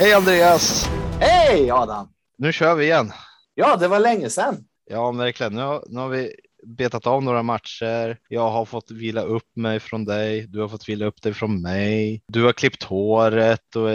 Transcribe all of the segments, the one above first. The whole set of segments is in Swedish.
Hej Andreas! Hej Adam! Nu kör vi igen. Ja, det var länge sedan. Ja, verkligen. Nu har, nu har vi betat av några matcher. Jag har fått vila upp mig från dig. Du har fått vila upp dig från mig. Du har klippt håret och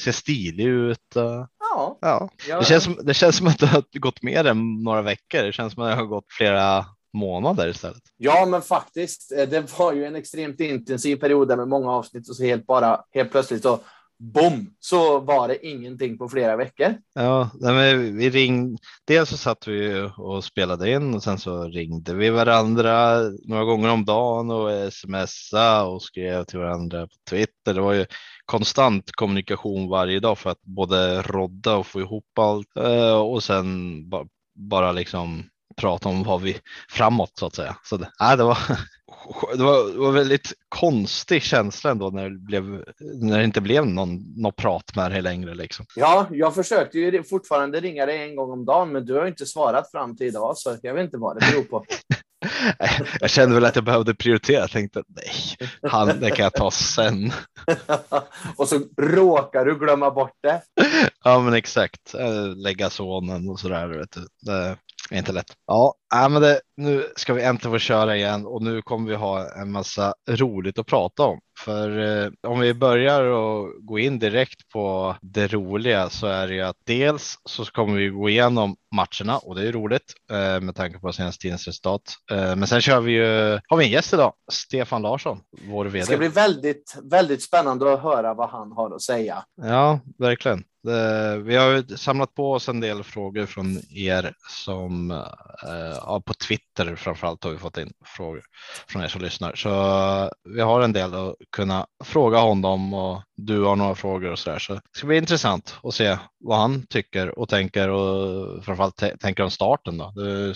ser stilig ut. Ja. ja. Det, känns som, det känns som att det har gått mer än några veckor. Det känns som att det har gått flera månader istället. Ja, men faktiskt. eh, Det var ju en extremt intensiv period där med många avsnitt och så helt bara helt plötsligt så bom så var det ingenting på flera veckor. Ja, nej, men vi ringde. Dels så satt vi och spelade in och sen så ringde vi varandra några gånger om dagen och smsade och skrev till varandra på Twitter. Det var ju konstant kommunikation varje dag för att både rodda och få ihop allt eh, och sen bara liksom prata om vad vi framåt så att säga. Så det, nej, det var det var, det var väldigt konstig känsla ändå när det, blev, när det inte blev någon, någon prat med dig längre. Liksom. Ja, jag försökte ju fortfarande ringa dig en gång om dagen, men du har inte svarat fram till idag, så jag vet inte vad det beror på. Jag kände väl att jag behövde prioritera. Jag tänkte nej, han, det kan jag ta sen. och så råkar du glömma bort det. Ja, men exakt. Eh, Lägga sonen och så där. Vet du. Det är inte lätt. Ja, äh, men det, nu ska vi äntligen få köra igen och nu kommer vi ha en massa roligt att prata om. För eh, om vi börjar och gå in direkt på det roliga så är det ju att dels så kommer vi gå igenom matcherna och det är roligt eh, med tanke på senaste tidens resultat. Eh, men sen kör vi ju, har vi en gäst idag, Stefan Larsson, vår Det vd. ska bli väldigt, väldigt spännande att höra vad han har att säga. Ja, verkligen. Det, vi har samlat på oss en del frågor från er som eh, ja, på Twitter framförallt har vi fått in frågor från er som lyssnar. Så eh, vi har en del att kunna fråga honom och du har några frågor och så där. Så det ska bli intressant att se vad han tycker och tänker och framförallt tänker om starten. Då. Det, är,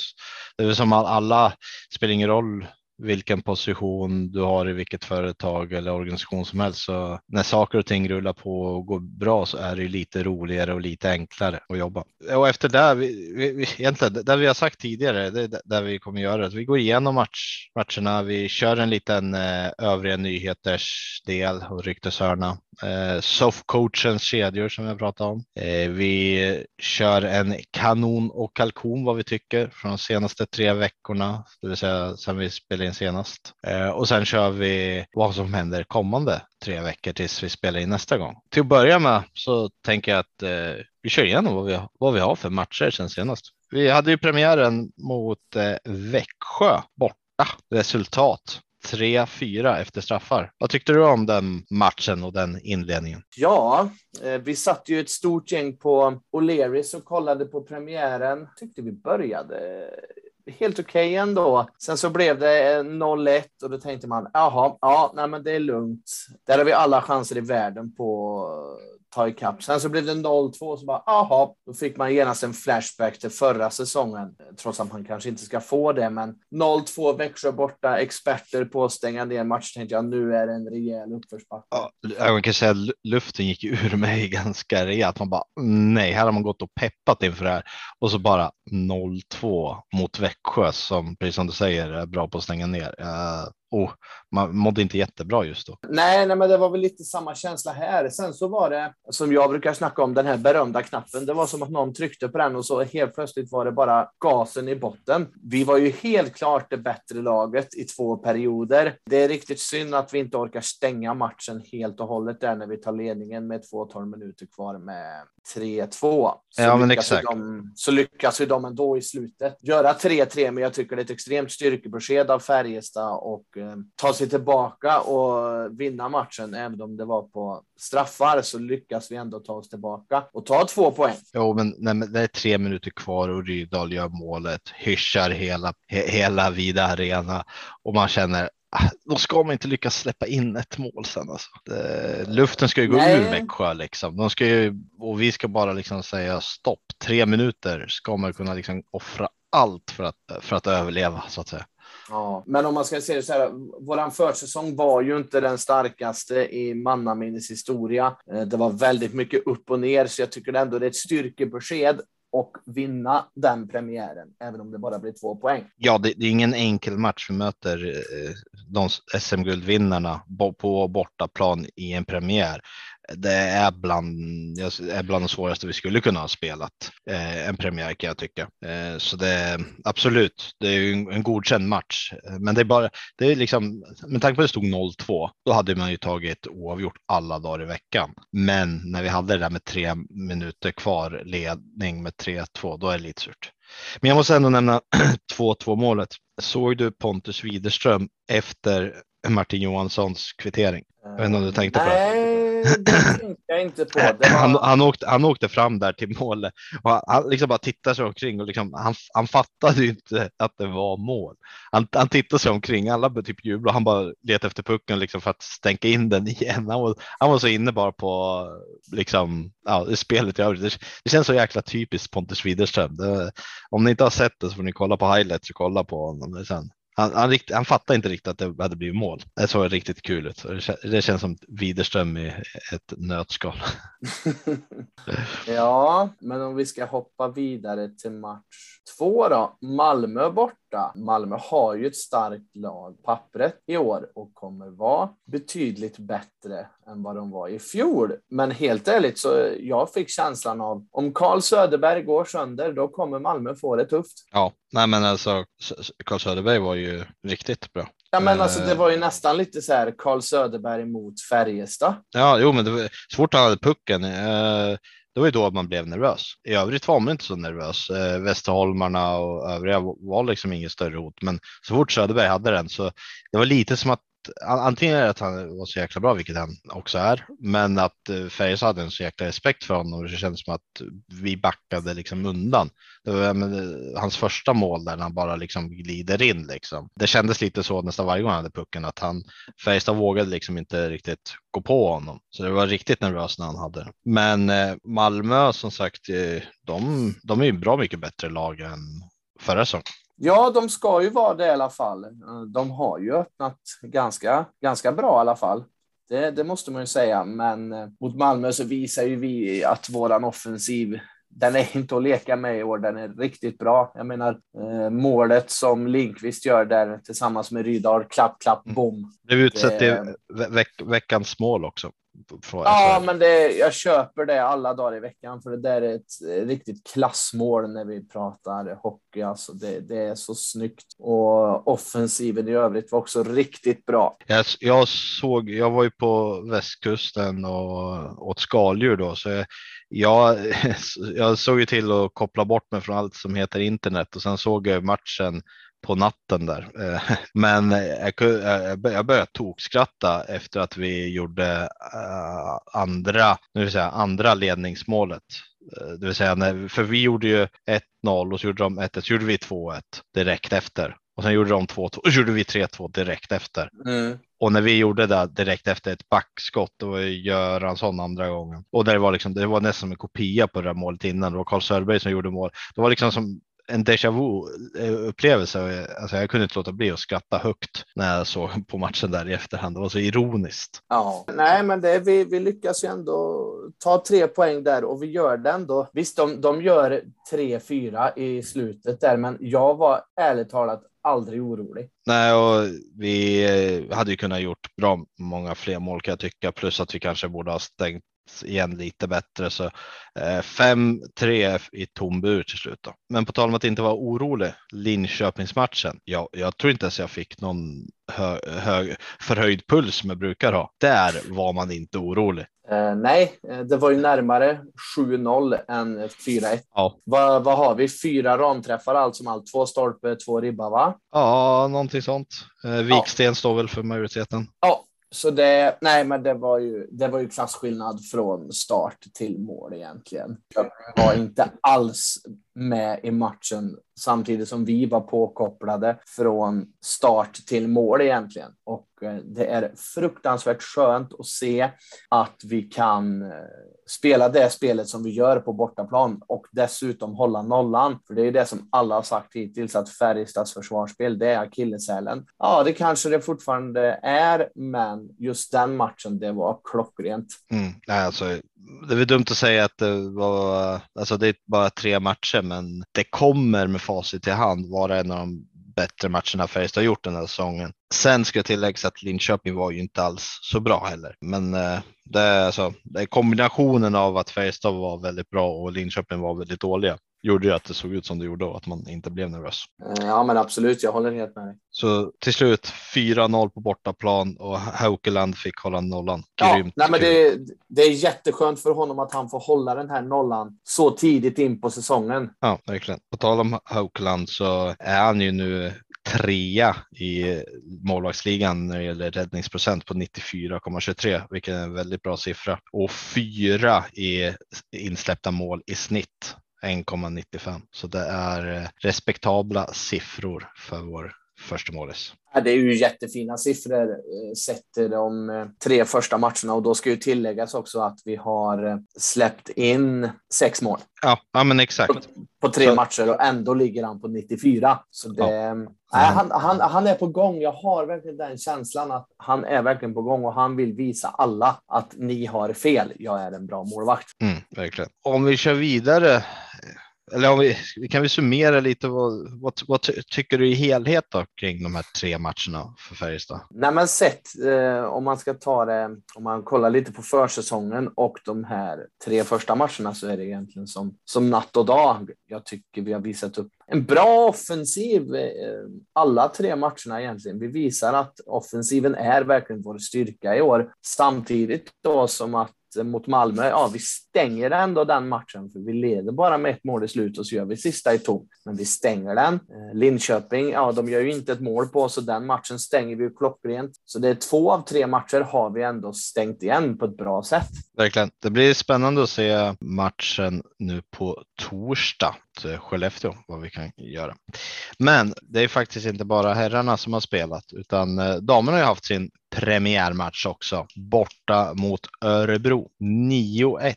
det är väl som all- alla, spelar ingen roll vilken position du har i vilket företag eller organisation som helst. Så när saker och ting rullar på och går bra så är det ju lite roligare och lite enklare att jobba. Och efter det, vi, vi, vi, egentligen det vi har sagt tidigare, det är det- där vi kommer göra. Att vi går igenom match, matcherna, vi kör en liten eh, övriga nyheters del och rykteshörna. Eh, softcoachens kedjor som jag pratade om. Eh, vi kör en kanon och kalkon vad vi tycker från de senaste tre veckorna, det vill säga sen vi spelade in senast. Eh, och sen kör vi vad som händer kommande tre veckor tills vi spelar in nästa gång. Till att börja med så tänker jag att eh, vi kör igenom vad vi, vad vi har för matcher sen senast. Vi hade ju premiären mot eh, Växjö borta. Resultat 3-4 efter straffar. Vad tyckte du om den matchen och den inledningen? Ja, eh, vi satt ju ett stort gäng på O'Learys och kollade på premiären. Tyckte vi började helt okej ändå. Sen så blev det eh, 0-1 och då tänkte man, jaha, ja, nej, men det är lugnt. Där har vi alla chanser i världen på ta ikapp. Sen så blev det 0-2 och så bara, jaha, då fick man genast en flashback till förra säsongen. Trots att man kanske inte ska få det, men 0-2 Växjö borta, experter på att stänga ner match. Tänkte jag, nu är det en rejäl uppförsbacke. Ja, jag kan säga att luften gick ur mig ganska rejält. Man bara nej, här har man gått och peppat inför det här och så bara 0-2 mot Växjö som precis som du säger är bra på att stänga ner. Uh, oh, man mådde inte jättebra just då. Nej, nej, men det var väl lite samma känsla här. Sen så var det som jag brukar snacka om den här berömda knappen. Det var som att någon tryckte på den och så helt plötsligt var det bara gasen i botten. Vi var ju helt klart det bättre laget i två perioder. Det är riktigt synd att vi inte orkar stänga matchen helt och hållet där när vi tar ledningen med 2-12 minuter kvar med 3-2. Så Ja, men exakt. De, så lyckas ju de ändå i slutet göra 3-3, men jag tycker det är ett extremt styrkebesked av Färjestad och ta sig tillbaka och vinna matchen. Även om det var på straffar så lyckas vi ändå ta oss tillbaka och ta två poäng. Jo, men, nej, men det är tre minuter kvar och Rydal gör målet, hyschar hela, he, hela vida arena och man känner ah, då ska man inte lyckas släppa in ett mål sen. Alltså. Det, luften ska ju gå Nej. ur Växjö liksom. De ska ju, och vi ska bara liksom säga stopp. Tre minuter ska man kunna liksom offra allt för att, för att överleva så att säga. Ja, men om man ska säga så här, våran försäsong var ju inte den starkaste i mannaminnes historia. Eh, Det var väldigt mycket upp och ner, så jag tycker ändå det är ett styrkebesked och vinna den premiären, även om det bara blir två poäng. Ja, det, det är ingen enkel match. Vi möter eh, de SM-guldvinnarna på bortaplan i en premiär det är bland, är bland de svåraste vi skulle kunna ha spelat eh, en premiär kan jag tycka. Eh, så det är absolut, det är ju en, en godkänd match, eh, men det är bara, det är liksom, med tanke på att det stod 0-2, då hade man ju tagit oavgjort alla dagar i veckan. Men när vi hade det där med tre minuter kvar ledning med 3-2, då är det lite surt. Men jag måste ändå nämna 2-2 målet. Såg du Pontus Widerström efter Martin Johanssons kvittering? Jag vet inte om du tänkte på det? Det tänkte jag inte på. Det var... han, han, åkte, han åkte fram där till målet och han, han liksom bara tittade sig omkring och liksom, han, han fattade ju inte att det var mål. Han, han tittade sig omkring, alla typ jublade och han bara letade efter pucken liksom för att stänka in den igen. Han var, han var så inne bara på liksom, ja, spelet i övrigt. Det, det känns så jäkla typiskt Pontus Widerström. Det, om ni inte har sett det så får ni kolla på highlights och kolla på honom sen. Han, han, rikt, han fattade inte riktigt att det hade blivit mål. Det såg riktigt kul ut. Det känns som Widerström i ett nötskal. ja, men om vi ska hoppa vidare till match två då. Malmö borta. Malmö har ju ett starkt lag pappret i år och kommer vara betydligt bättre än vad de var i fjol. Men helt ärligt så jag fick känslan av om Carl Söderberg går sönder, då kommer Malmö få det tufft. Ja, nej, men alltså Carl Söderberg var ju riktigt bra. Ja, men alltså det var ju nästan lite så här Carl Söderberg mot Färjestad. Ja, jo, men det var så fort han hade pucken. Eh, det var ju då man blev nervös. I övrigt var man inte så nervös. Eh, Västerholmarna och övriga var liksom inget större hot, men så fort Söderberg hade den så det var lite som att antingen är det att han var så jäkla bra, vilket han också är, men att eh, Färjestad hade en så jäkla respekt för honom och det kändes som att vi backade liksom undan. Det var men, eh, hans första mål där han bara liksom glider in liksom. Det kändes lite så nästan varje gång han hade pucken att han Färjestad vågade liksom inte riktigt gå på honom, så det var riktigt nervöst när han hade. Men eh, Malmö som sagt, eh, de, de är ju bra mycket bättre lag än förra säsongen. Ja, de ska ju vara det i alla fall. De har ju öppnat ganska, ganska bra i alla fall. Det, det måste man ju säga, men eh, mot Malmö så visar ju vi att våran offensiv den är inte att leka med i år. Den är riktigt bra. Jag menar eh, målet som Linkvist gör där tillsammans med Rydahl. Klapp, klapp, bom. Det är utsett till veck, veckans mål också. Ja, men det, jag köper det alla dagar i veckan, för det där är ett eh, riktigt klassmål när vi pratar hockey. Alltså det, det är så snyggt och offensiven i övrigt var också riktigt bra. Jag, jag såg, jag var ju på västkusten och åt skaldjur då, så jag, jag, jag såg ju till att koppla bort mig från allt som heter internet och sen såg jag matchen på natten där. Eh, men jag, jag började tokskratta efter att vi gjorde eh, andra, nu vill säga andra ledningsmålet. Eh, det vill säga, när, för vi gjorde ju 1-0 och så gjorde de 1-1, så gjorde vi 2-1 direkt efter. Och sen gjorde de 2-2 och så gjorde vi 3-2 direkt efter. Mm. Och när vi gjorde det direkt efter ett backskott, då var Göransson andra gången. Och det var, liksom, det var nästan som en kopia på det där målet innan. Det var Carl Sörberg som gjorde mål. Det var liksom som en déjà vu upplevelse. Alltså jag kunde inte låta bli att skratta högt när jag såg på matchen där i efterhand. Det var så ironiskt. Ja, nej, men det, vi, vi lyckas ju ändå ta tre poäng där och vi gör det ändå. Visst, de, de gör tre, fyra i slutet där, men jag var ärligt talat aldrig orolig. Nej, och vi eh, hade ju kunnat gjort bra många fler mål kan jag tycka, plus att vi kanske borde ha stängt igen lite bättre. Så 5-3 eh, i tom bur till slut. Då. Men på tal om att inte vara orolig, Linköpingsmatchen. Jag, jag tror inte ens jag fick någon hö, hö, förhöjd puls som jag brukar ha. Där var man inte orolig. Uh, nej, eh, det var ju närmare 7-0 än 4-1. Ja. Vad, vad har vi? Fyra ramträffar allt som allt. Två stolpe, två ribba, va? Ja, någonting sånt. Uh, Viksten ja. står väl för majoriteten. Ja, så det, nej, men det var ju, det var ju klasskillnad från start till mål egentligen. Jag var inte alls med i matchen samtidigt som vi var påkopplade från start till mål egentligen. Och eh, det är fruktansvärt skönt att se att vi kan eh, spela det spelet som vi gör på bortaplan och dessutom hålla nollan. För det är det som alla har sagt hittills att Färjestads försvarsspel, det är akilleshälen. Ja, det kanske det fortfarande är, men just den matchen, det var klockrent. Mm, alltså, det är dumt att säga att det var, alltså det är bara tre matcher, men det kommer med facit i hand vara en av de bättre matcherna Färjestad gjort den här säsongen. Sen ska tilläggas att Linköping var ju inte alls så bra heller, men eh, det är, alltså, det är kombinationen av att Färjestad var väldigt bra och Linköping var väldigt dåliga gjorde ju att det såg ut som det gjorde och att man inte blev nervös. Eh, ja, men absolut. Jag håller helt med dig. Så till slut 4-0 på bortaplan och Haukeland fick hålla nollan. Grymt. Ja, nej, men det, det är jätteskönt för honom att han får hålla den här nollan så tidigt in på säsongen. Ja, verkligen. På tal om Haukeland så är han ju nu trea i målvaktsligan när det gäller räddningsprocent på 94,23, vilket är en väldigt bra siffra. Och fyra i insläppta mål i snitt 1,95. Så det är eh, respektabla siffror för vår första målis. Det är ju jättefina siffror eh, sett de eh, tre första matcherna och då ska ju tilläggas också att vi har släppt in sex mål. Ja, ja men exakt. På, på tre så... matcher och ändå ligger han på 94. Så det, ja. nej, han, han, han är på gång. Jag har verkligen den känslan att han är verkligen på gång och han vill visa alla att ni har fel. Jag är en bra målvakt. Mm, verkligen. Om vi kör vidare eller om vi, kan vi summera lite vad, vad, vad tycker du i helhet då kring de här tre matcherna för Färjestad? Nej, men sett eh, om man ska ta det, om man kollar lite på försäsongen och de här tre första matcherna så är det egentligen som, som natt och dag. Jag tycker vi har visat upp en bra offensiv eh, alla tre matcherna egentligen. Vi visar att offensiven är verkligen vår styrka i år, samtidigt då som att mot Malmö, ja, vi stänger ändå den matchen, för vi leder bara med ett mål i slutet och så gör vi sista i tom, men vi stänger den. Eh, Linköping, ja, de gör ju inte ett mål på, oss, och den matchen stänger vi ju klockrent. Så det är två av tre matcher har vi ändå stängt igen på ett bra sätt. Verkligen. Det blir spännande att se matchen nu på torsdag. Skellefteå vad vi kan göra. Men det är faktiskt inte bara herrarna som har spelat utan eh, damerna har haft sin premiärmatch också borta mot Örebro 9-1.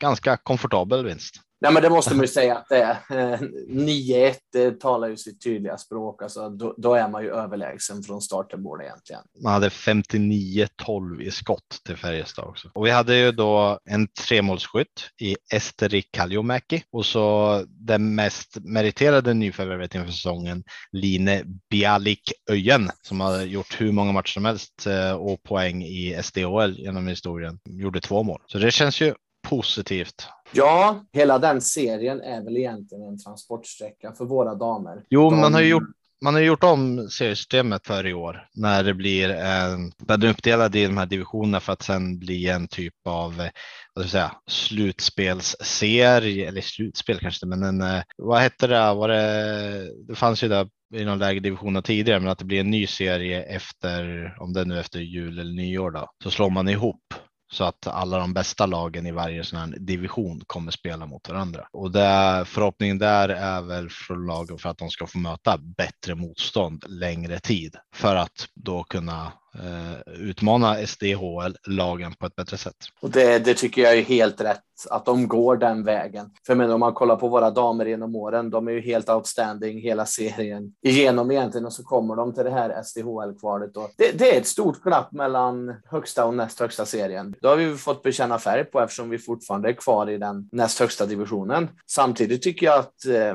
Ganska komfortabel vinst. Nej, men det måste man ju säga att det är. Eh, 9-1 det eh, talar ju sitt tydliga språk. Alltså, då, då, är man ju överlägsen från start till mål egentligen. Man hade 59-12 i skott till Färjestad också. Och vi hade ju då en tremålsskytt i Esteri Kaljomäki och så den mest meriterade nyförvärvet inför säsongen, Line Bialik Öjen, som har gjort hur många matcher som helst eh, och poäng i SDHL genom historien. Gjorde två mål. Så det känns ju positivt. Ja, hela den serien är väl egentligen en transportsträcka för våra damer. Jo, De... man har gjort man har gjort om seriesystemet för i år när det blir en, den uppdelad i de här divisionerna för att sen bli en typ av vad ska jag säga, slutspelsserie eller slutspel kanske, men en, eh, vad hette det? Var det, det fanns ju där i någon lägre divisioner tidigare, men att det blir en ny serie efter, om det är nu efter jul eller nyår då, så slår man ihop så att alla de bästa lagen i varje sån här division kommer spela mot varandra. Och det, förhoppningen där är väl från lagen för att de ska få möta bättre motstånd längre tid för att då kunna Eh, utmana SDHL-lagen på ett bättre sätt. Och det, det, tycker jag är helt rätt att de går den vägen. För men om man kollar på våra damer genom åren, de är ju helt outstanding hela serien igenom egentligen och så kommer de till det här SDHL-kvalet. Det, det är ett stort glapp mellan högsta och näst högsta serien. Då har vi fått bekänna färg på eftersom vi fortfarande är kvar i den näst högsta divisionen. Samtidigt tycker jag att eh,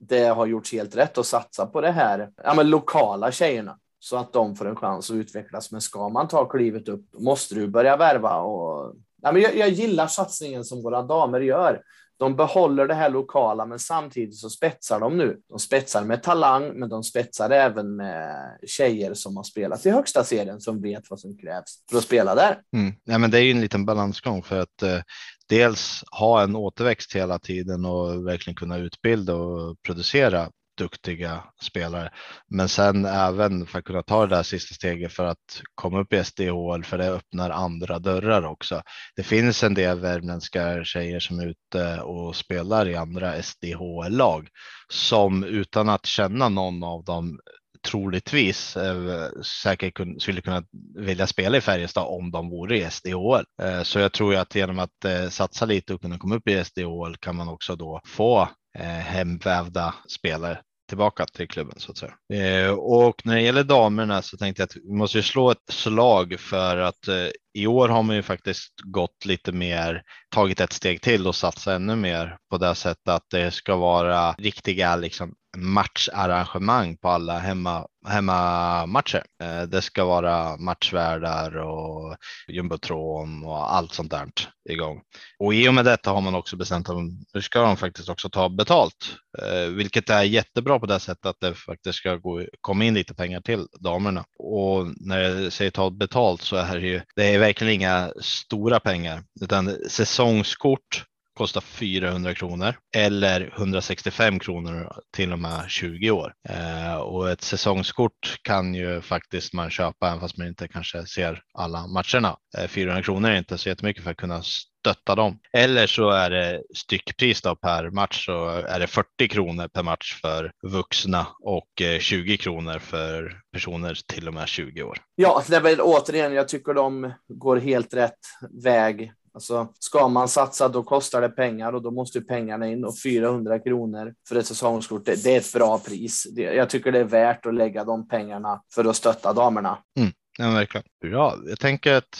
det har gjorts helt rätt att satsa på det här ja, men lokala tjejerna så att de får en chans att utvecklas. Men ska man ta klivet upp måste du börja värva. Och, ja, men jag, jag gillar satsningen som våra damer gör. De behåller det här lokala, men samtidigt så spetsar de nu. De spetsar med talang, men de spetsar även med tjejer som har spelat i högsta serien som vet vad som krävs för att spela där. Mm. Ja, men det är ju en liten balansgång för att eh, dels ha en återväxt hela tiden och verkligen kunna utbilda och producera duktiga spelare. Men sen även för att kunna ta det där sista steget för att komma upp i SDHL för det öppnar andra dörrar också. Det finns en del värmländska tjejer som är ute och spelar i andra SDHL-lag som utan att känna någon av dem troligtvis eh, säkert kun, skulle kunna vilja spela i Färjestad om de vore i SDHL. Eh, så jag tror att genom att eh, satsa lite och kunna komma upp i SDHL kan man också då få Eh, hemvävda spelare tillbaka till klubben så att säga. Eh, och när det gäller damerna så tänkte jag att vi måste slå ett slag för att eh, i år har man ju faktiskt gått lite mer, tagit ett steg till och satsa ännu mer på det sättet att det ska vara riktiga liksom matcharrangemang på alla hemma, hemmamatcher. Eh, det ska vara matchvärdar och jumbotron och allt sånt där igång. Och i och med detta har man också bestämt att nu ska de faktiskt också ta betalt, eh, vilket är jättebra på det sättet att det faktiskt ska gå, komma in lite pengar till damerna. Och när jag säger ta betalt så är det ju, det är verkligen inga stora pengar, utan säsongskort kostar 400 kronor eller 165 kronor till och med 20 år. Eh, och ett säsongskort kan ju faktiskt man köpa även fast man inte kanske ser alla matcherna. Eh, 400 kronor är inte så jättemycket för att kunna stötta dem. Eller så är det styckpris då per match så är det 40 kronor per match för vuxna och eh, 20 kronor för personer till och med 20 år. Ja, det är väl återigen, jag tycker de går helt rätt väg Alltså, ska man satsa då kostar det pengar och då måste pengarna in och 400 kronor för ett säsongskort. Det, det är ett bra pris. Det, jag tycker det är värt att lägga de pengarna för att stötta damerna. Mm, ja, verkligen. Ja, jag tänker att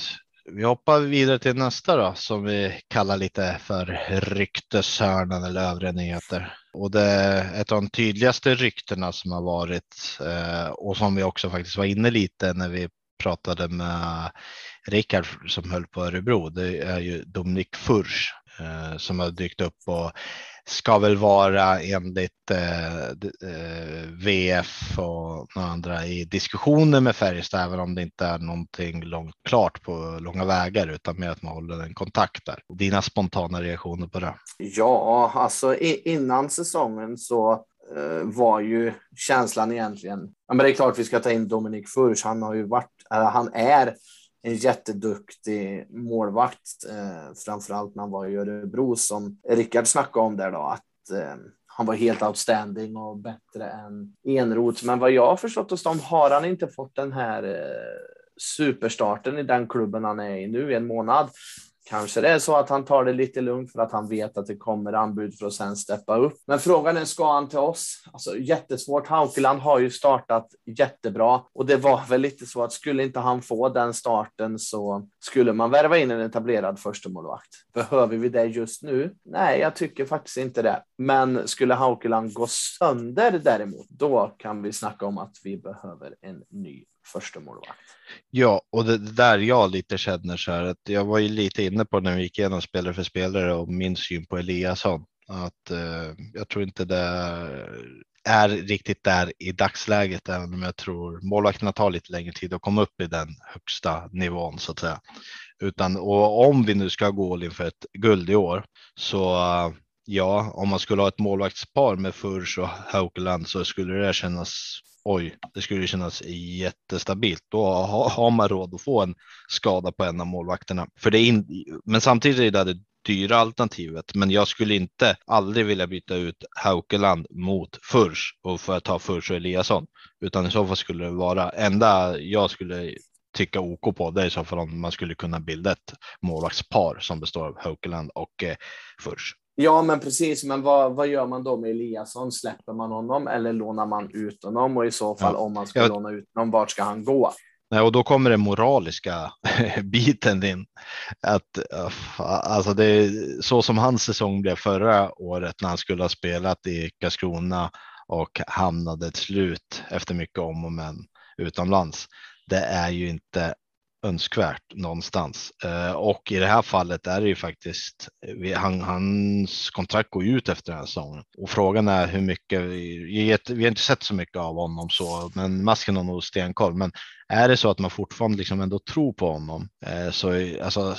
vi hoppar vidare till nästa då, som vi kallar lite för rykteshörnan eller övriga nyheter. Och det är ett av de tydligaste ryktena som har varit eh, och som vi också faktiskt var inne lite när vi pratade med Rickard som höll på Örebro, det är ju Dominik Furs eh, som har dykt upp och ska väl vara enligt eh, eh VF och några andra i diskussioner med Färjestad, även om det inte är någonting långt klart på långa vägar, utan mer att man håller en kontakt där. Dina spontana reaktioner på det? Ja, alltså innan säsongen så eh, var ju känslan egentligen, ja, men det är klart vi ska ta in Dominik Furs, han har ju varit, eh, han är en jätteduktig målvakt, eh, framförallt när han var i Örebro som Rickard snackade om där då, att eh, han var helt outstanding och bättre än Enroth. Men vad jag har förstått hos dem har han inte fått den här eh, superstarten i den klubben han är i nu i en månad. Kanske det är så att han tar det lite lugnt för att han vet att det kommer anbud för att sen steppa upp. Men frågan är, ska han till oss? Alltså jättesvårt. Haukeland har ju startat jättebra och det var väl lite så att skulle inte han få den starten så skulle man värva in en etablerad förstemålvakt. Behöver vi det just nu? Nej, jag tycker faktiskt inte det. Men skulle Haukeland gå sönder däremot, då kan vi snacka om att vi behöver en ny första målvakt. Ja, och det, där jag lite känner så här att jag var ju lite inne på när vi gick igenom spelare för spelare och min syn på Eliasson att eh, jag tror inte det är riktigt där i dagsläget, även om jag tror målvakterna tar lite längre tid att komma upp i den högsta nivån så att säga. Utan och om vi nu ska gå all in för ett guld i år så ja, om man skulle ha ett målvaktspar med Furs och Haukeland så skulle det kännas oj, det skulle kännas jättestabilt. Då har man råd att få en skada på en av målvakterna. För det in, men samtidigt är det det dyra alternativet. Men jag skulle inte aldrig vilja byta ut Haukeland mot Furs och för att ta Furs och Eliasson, utan i så fall skulle det vara enda jag skulle tycka OK på det är i så fall om man skulle kunna bilda ett målvaktspar som består av Haukeland och eh, Furs. Ja, men precis. Men vad, vad gör man då med Eliasson? Släpper man honom eller lånar man ut honom? Och i så fall, ja. om man ska ja. låna ut honom, vart ska han gå? Nej, och då kommer den moraliska biten in. Att, alltså det är så som hans säsong blev förra året när han skulle ha spelat i Karlskrona och hamnade ett slut efter mycket om och men utomlands. Det är ju inte önskvärt någonstans. Eh, och i det här fallet är det ju faktiskt, eh, han, hans kontrakt går ut efter den här säsongen. Och frågan är hur mycket, vi, vi har inte sett så mycket av honom så, men masken har nog stenkoll. Men är det så att man fortfarande liksom ändå tror på honom eh, så alltså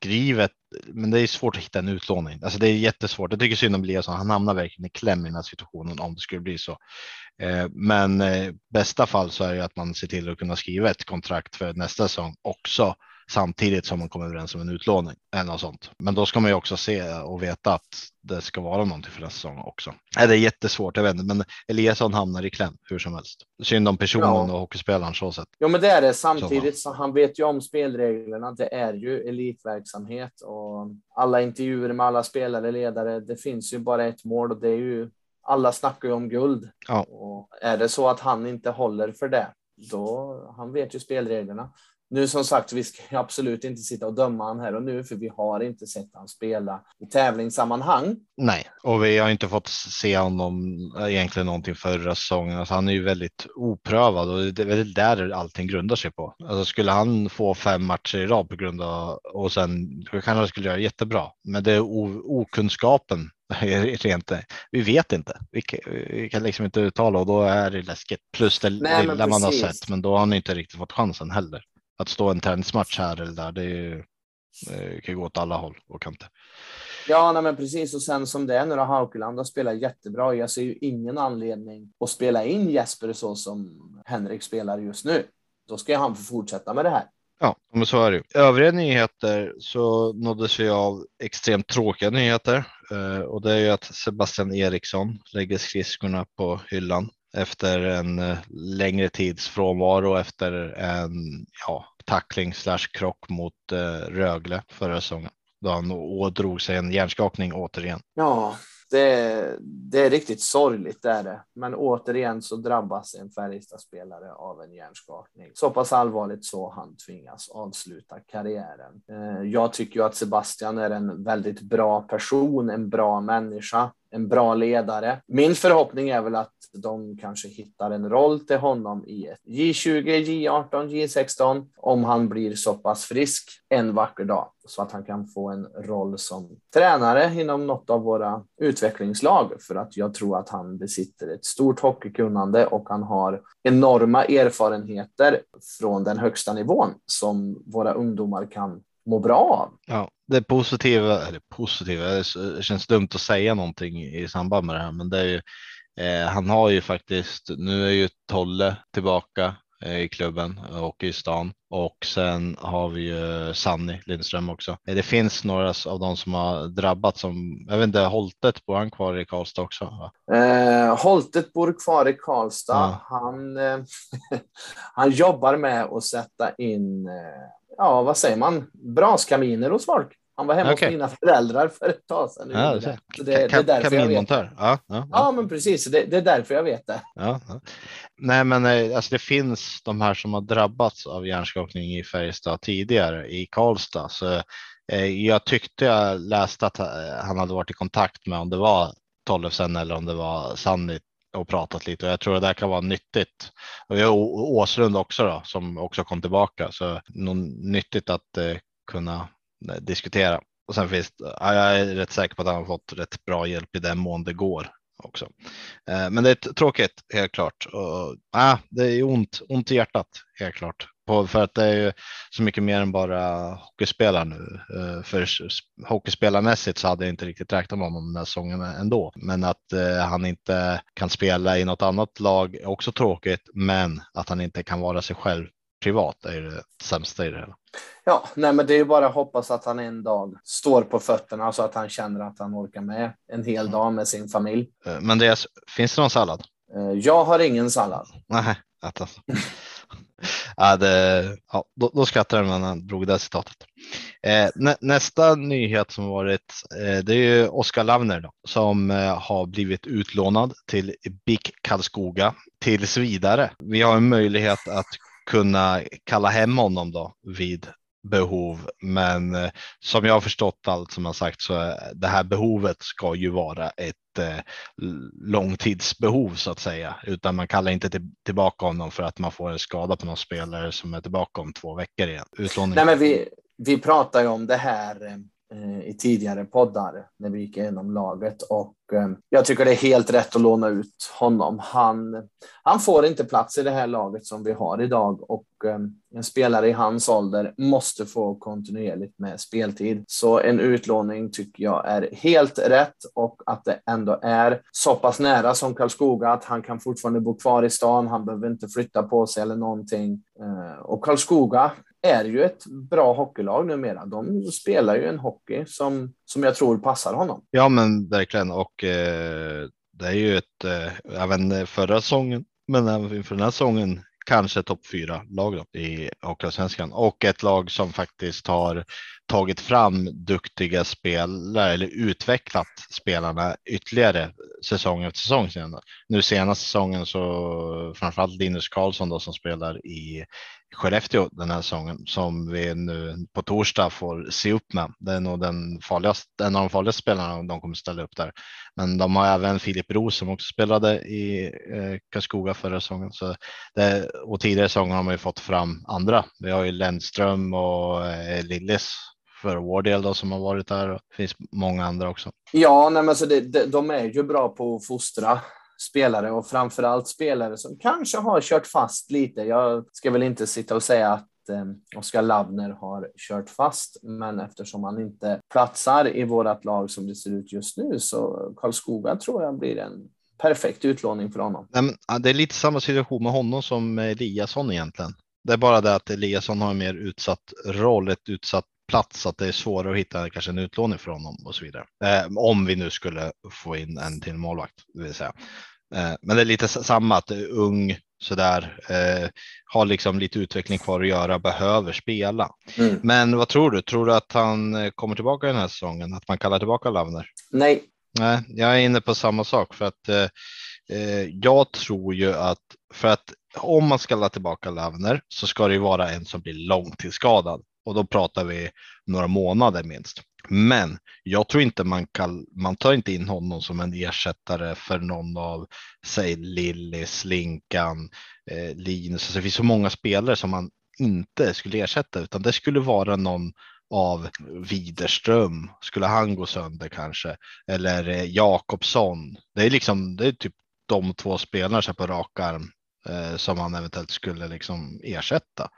skrivet, men det är svårt att hitta en utlåning. Alltså det är jättesvårt. Jag tycker synd om Eliasson. Han hamnar verkligen i kläm i den här situationen om det skulle bli så. Eh, men eh, bästa fall så är det att man ser till att kunna skriva ett kontrakt för nästa säsong också samtidigt som man kommer överens om en utlåning eller något sånt. Men då ska man ju också se och veta att det ska vara någonting för nästa säsong också. Det är jättesvårt, jag vet inte, men Eliasson hamnar i kläm hur som helst. Synd om personen ja. och hockeyspelaren så sett. Ja, men det är det. Samtidigt så han vet ju om spelreglerna. Det är ju elitverksamhet och alla intervjuer med alla spelare, ledare. Det finns ju bara ett mål och det är ju alla snackar ju om guld. Ja. Och är det så att han inte håller för det, då han vet ju spelreglerna. Nu som sagt, vi ska absolut inte sitta och döma han här och nu, för vi har inte sett han spela i tävlingssammanhang. Nej, och vi har inte fått se honom egentligen någonting förra säsongen. Alltså, han är ju väldigt oprövad och det är väl där allting grundar sig på. Alltså, skulle han få fem matcher i rad på grund av och sen kanske han skulle göra jättebra, men det är okunskapen rent. Vi vet inte. Vi, vi, kan liksom inte uttala och då är det läskigt. Plus det Nej, lilla man har sett, men då har han inte riktigt fått chansen heller. Att stå en träningsmatch här eller där, det, är, det kan gå åt alla håll och kanter. Ja, nej, men precis. Och sen som det är nu då, Haukeland har spelat jättebra. Jag ser ju ingen anledning att spela in Jesper så som Henrik spelar just nu. Då ska han få fortsätta med det här. Ja, men så är det. Övriga nyheter så nåddes vi av extremt tråkiga nyheter eh, och det är ju att Sebastian Eriksson lägger skridskorna på hyllan efter en eh, längre tids frånvaro efter en ja, tackling slash krock mot eh, Rögle förra säsongen då han ådrog sig en hjärnskakning återigen. Ja, det, det är riktigt sorgligt det är det. Men återigen så drabbas en Färjestad-spelare av en hjärnskakning. Så pass allvarligt så han tvingas avsluta karriären. Eh, jag tycker ju att Sebastian är en väldigt bra person, en bra människa en bra ledare. Min förhoppning är väl att de kanske hittar en roll till honom i ett J20, J18, J16 om han blir så pass frisk en vacker dag så att han kan få en roll som tränare inom något av våra utvecklingslag för att jag tror att han besitter ett stort hockeykunnande och han har enorma erfarenheter från den högsta nivån som våra ungdomar kan må bra av. Ja, det positiva, eller positiva, det känns dumt att säga någonting i samband med det här, men det är ju, eh, han har ju faktiskt, nu är ju Tolle tillbaka i klubben och i stan och sen har vi ju Sanni Lindström också. Eh, det finns några av de som har drabbats som, jag vet inte, Holtet bor han kvar i Karlstad också? Eh, Holtet bor kvar i Karlstad. Ja. Han, eh, han jobbar med att sätta in eh, ja, vad säger man, braskaminer hos folk. Han var hemma okay. hos mina föräldrar för ett tag sedan. Ja, det, det, det, är därför jag vet det. Ja, ja, ja. men precis. Det, det, är därför jag vet det. Ja, ja. Nej, men eh, alltså, det finns de här som har drabbats av hjärnskakning i Färjestad tidigare i Karlstad. Så, eh, jag tyckte jag läste att eh, han hade varit i kontakt med om det var Tollefsen eller om det var Sannit och pratat lite och jag tror det där kan vara nyttigt. Och vi har Åslund också då som också kom tillbaka så något nyttigt att eh, kunna Eh, diskutera. Och sen finns jag är rätt säker på att han har fått rätt bra hjälp i den mån det går också. Eh, men det är tråkigt helt klart. Och, ah, det är ont, ont i hjärtat helt klart på, för att det är ju så mycket mer än bara hockeyspelare nu. Eh, för hockeyspelarmässigt så hade jag inte riktigt räknat med honom den här säsongen ändå. Men att eh, han inte kan spela i något annat lag är också tråkigt, men att han inte kan vara sig själv privat är det sämsta i det hela. Ja, nej, men det är ju bara att hoppas att han en dag står på fötterna så att han känner att han orkar med en hel mm. dag med sin familj. Eh, men det finns det någon sallad? Jag har ingen sallad. Nej, alltså. ja, det, ja, då, då skrattade man när han drog det citatet. Eh, nä, nästa nyhet som varit, eh, det är ju Oskar Lavner då, som eh, har blivit utlånad till BIK Karlskoga tills vidare. Vi har en möjlighet att kunna kalla hem honom då vid behov. Men eh, som jag har förstått allt som har sagt så eh, det här behovet ska ju vara ett eh, långtidsbehov så att säga, utan man kallar inte till, tillbaka honom för att man får en skada på någon spelare som är tillbaka om två veckor igen. Utlåning. Nej, men vi, vi pratar ju om det här Eh, Eh, i tidigare poddar när vi gick igenom laget och eh, jag tycker det är helt rätt att låna ut honom. Han, han får inte plats i det här laget som vi har idag och eh, en spelare i hans ålder måste få kontinuerligt med speltid. Så en utlåning tycker jag är helt rätt och att det ändå är så pass nära som Karlskoga att han kan fortfarande bo kvar i stan. Han behöver inte flytta på sig eller någonting. Och Karlskoga är ju ett bra hockeylag numera. De spelar ju en hockey som, som jag tror passar honom. Ja, men verkligen. Och eh, det är ju ett, eh, även förra säsongen, men även inför den här säsongen, kanske topp fyra lag då, i Hockeyallsvenskan och ett lag som faktiskt har tagit fram duktiga spelare eller utvecklat spelarna ytterligare säsong efter säsong. Nu senaste säsongen så framförallt Linus Karlsson då som spelar i Skellefteå den här säsongen som vi nu på torsdag får se upp med. Det är nog den farligaste, en av de farligaste spelarna de kommer ställa upp där. Men de har även Filip Roos som också spelade i eh, Karlskoga förra säsongen. Så det, och tidigare säsonger har man ju fått fram andra. Vi har ju Lennström och eh, Lillis för vår del då, som har varit där. Det finns många andra också. Ja, nej, men så det, det, de är ju bra på att fostra spelare och framför allt spelare som kanske har kört fast lite. Jag ska väl inte sitta och säga att eh, Oskar Labner har kört fast, men eftersom han inte platsar i vårt lag som det ser ut just nu så Karlskoga tror jag blir en perfekt utlåning för honom. Det är lite samma situation med honom som Eliasson egentligen. Det är bara det att Eliasson har en mer utsatt roll, ett utsatt plats, att det är svårare att hitta kanske en utlåning för honom och så vidare. Eh, om vi nu skulle få in en till målvakt, det vill säga. Eh, men det är lite samma att är ung sådär, eh, har liksom lite utveckling kvar att göra, behöver spela. Mm. Men vad tror du? Tror du att han eh, kommer tillbaka den här säsongen? Att man kallar tillbaka Lavner? Nej. Nej, jag är inne på samma sak för att eh, eh jag tror ju att för att om man ska tillbaka Lavner så ska det ju vara en som blir långtidsskadad och då pratar vi några månader minst. Men jag tror inte man kan. Man tar inte in honom som en ersättare för någon av säg Lillis, Linkan, eh, Linus. Alltså, det finns så många spelare som man inte skulle ersätta, utan det skulle vara någon av Widerström. Skulle han gå sönder kanske? Eller eh, Jakobsson. Det är liksom, det är typ de två spelarna på rak arm eh, som man eventuellt skulle liksom ersätta.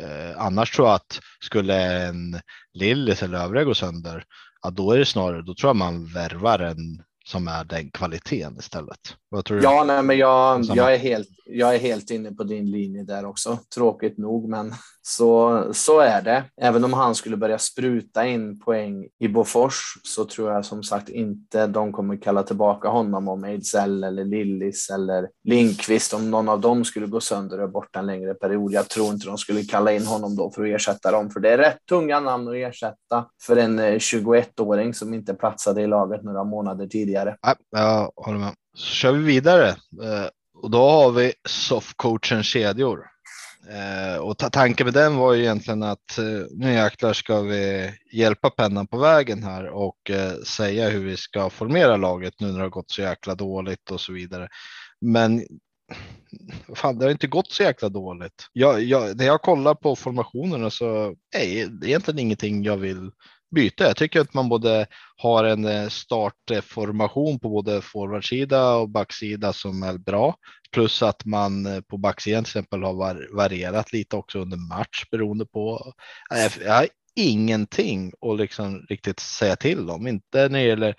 Eh, annars tror jag att skulle en Lillis eller övriga gå sönder, ja, då är det snarare, då tror jag man värvar en som är den kvaliteten istället. Vad tror du? Ja, nej, men jag, jag, är helt, jag är helt inne på din linje där också. Tråkigt nog, men så, så är det. Även om han skulle börja spruta in poäng i Bofors så tror jag som sagt inte de kommer kalla tillbaka honom om Ejdsell eller Lillis eller Linkvist om någon av dem skulle gå sönder och borta en längre period. Jag tror inte de skulle kalla in honom då för att ersätta dem, för det är rätt tunga namn att ersätta för en 21-åring eh, som inte platsade i laget några månader tidigare. Ja, jag håller med. Så kör vi vidare eh, och då har vi softcoachen kedjor. Eh, och tanken med den var ju egentligen att eh, nu jäklar ska vi hjälpa pennan på vägen här och säga hur vi ska formera laget nu när det har gått så jäkla dåligt och så vidare. Men fan, det har inte gått så jäkla dåligt. Jag, jag, när jag kollar på formationerna så är det egentligen ingenting jag vill byte. Jag tycker att man både har en eh, startformation på både forwardsida och backsida som är bra. Plus att man eh, på backsidan till exempel har varierat lite också under match beroende på. Eh, jag har ingenting att liksom riktigt säga till om, inte när det gäller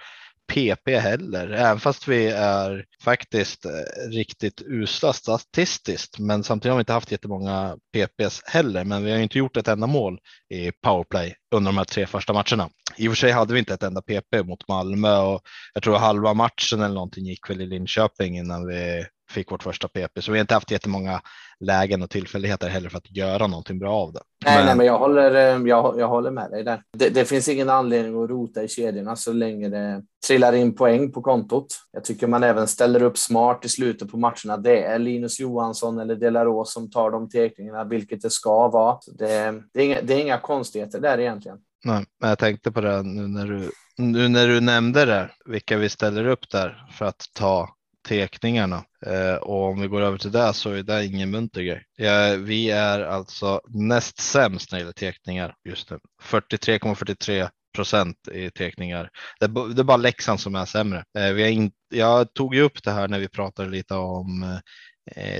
PP heller, även fast vi är faktiskt eh, riktigt usla statistiskt. Men samtidigt har vi inte haft jättemånga PPs heller, men vi har inte gjort ett enda mål i powerplay under de här tre första matcherna. I och för sig hade vi inte ett enda PP mot Malmö och jag tror halva matchen eller någonting gick väl i Linköping innan vi fick vårt första PP, så vi har inte haft jättemånga lägen och tillfälligheter heller för att göra någonting bra av det. Nej, men, nej, men jag håller. Eh, jag, jag håller med dig där. Det, det, finns ingen anledning att rota i kedjorna så länge det trillar in poäng på kontot. Jag tycker man även ställer upp smart i slutet på matcherna. Det är Linus Johansson eller Delaros som tar de teckningarna, vilket det ska vara. Det, det, är inga, det är inga konstigheter där egentligen. Nej, men jag tänkte på det nu när du nu när du nämnde det, vilka vi ställer upp där för att ta tekningarna. Eh, och om vi går över till det så är det ingen munter grej. Eh, vi är alltså näst sämst när det gäller tekningar just nu. 43,43 procent i tekningar. Det är, bara Leksand som är sämre. Eh, vi har in, jag tog ju upp det här när vi pratade lite om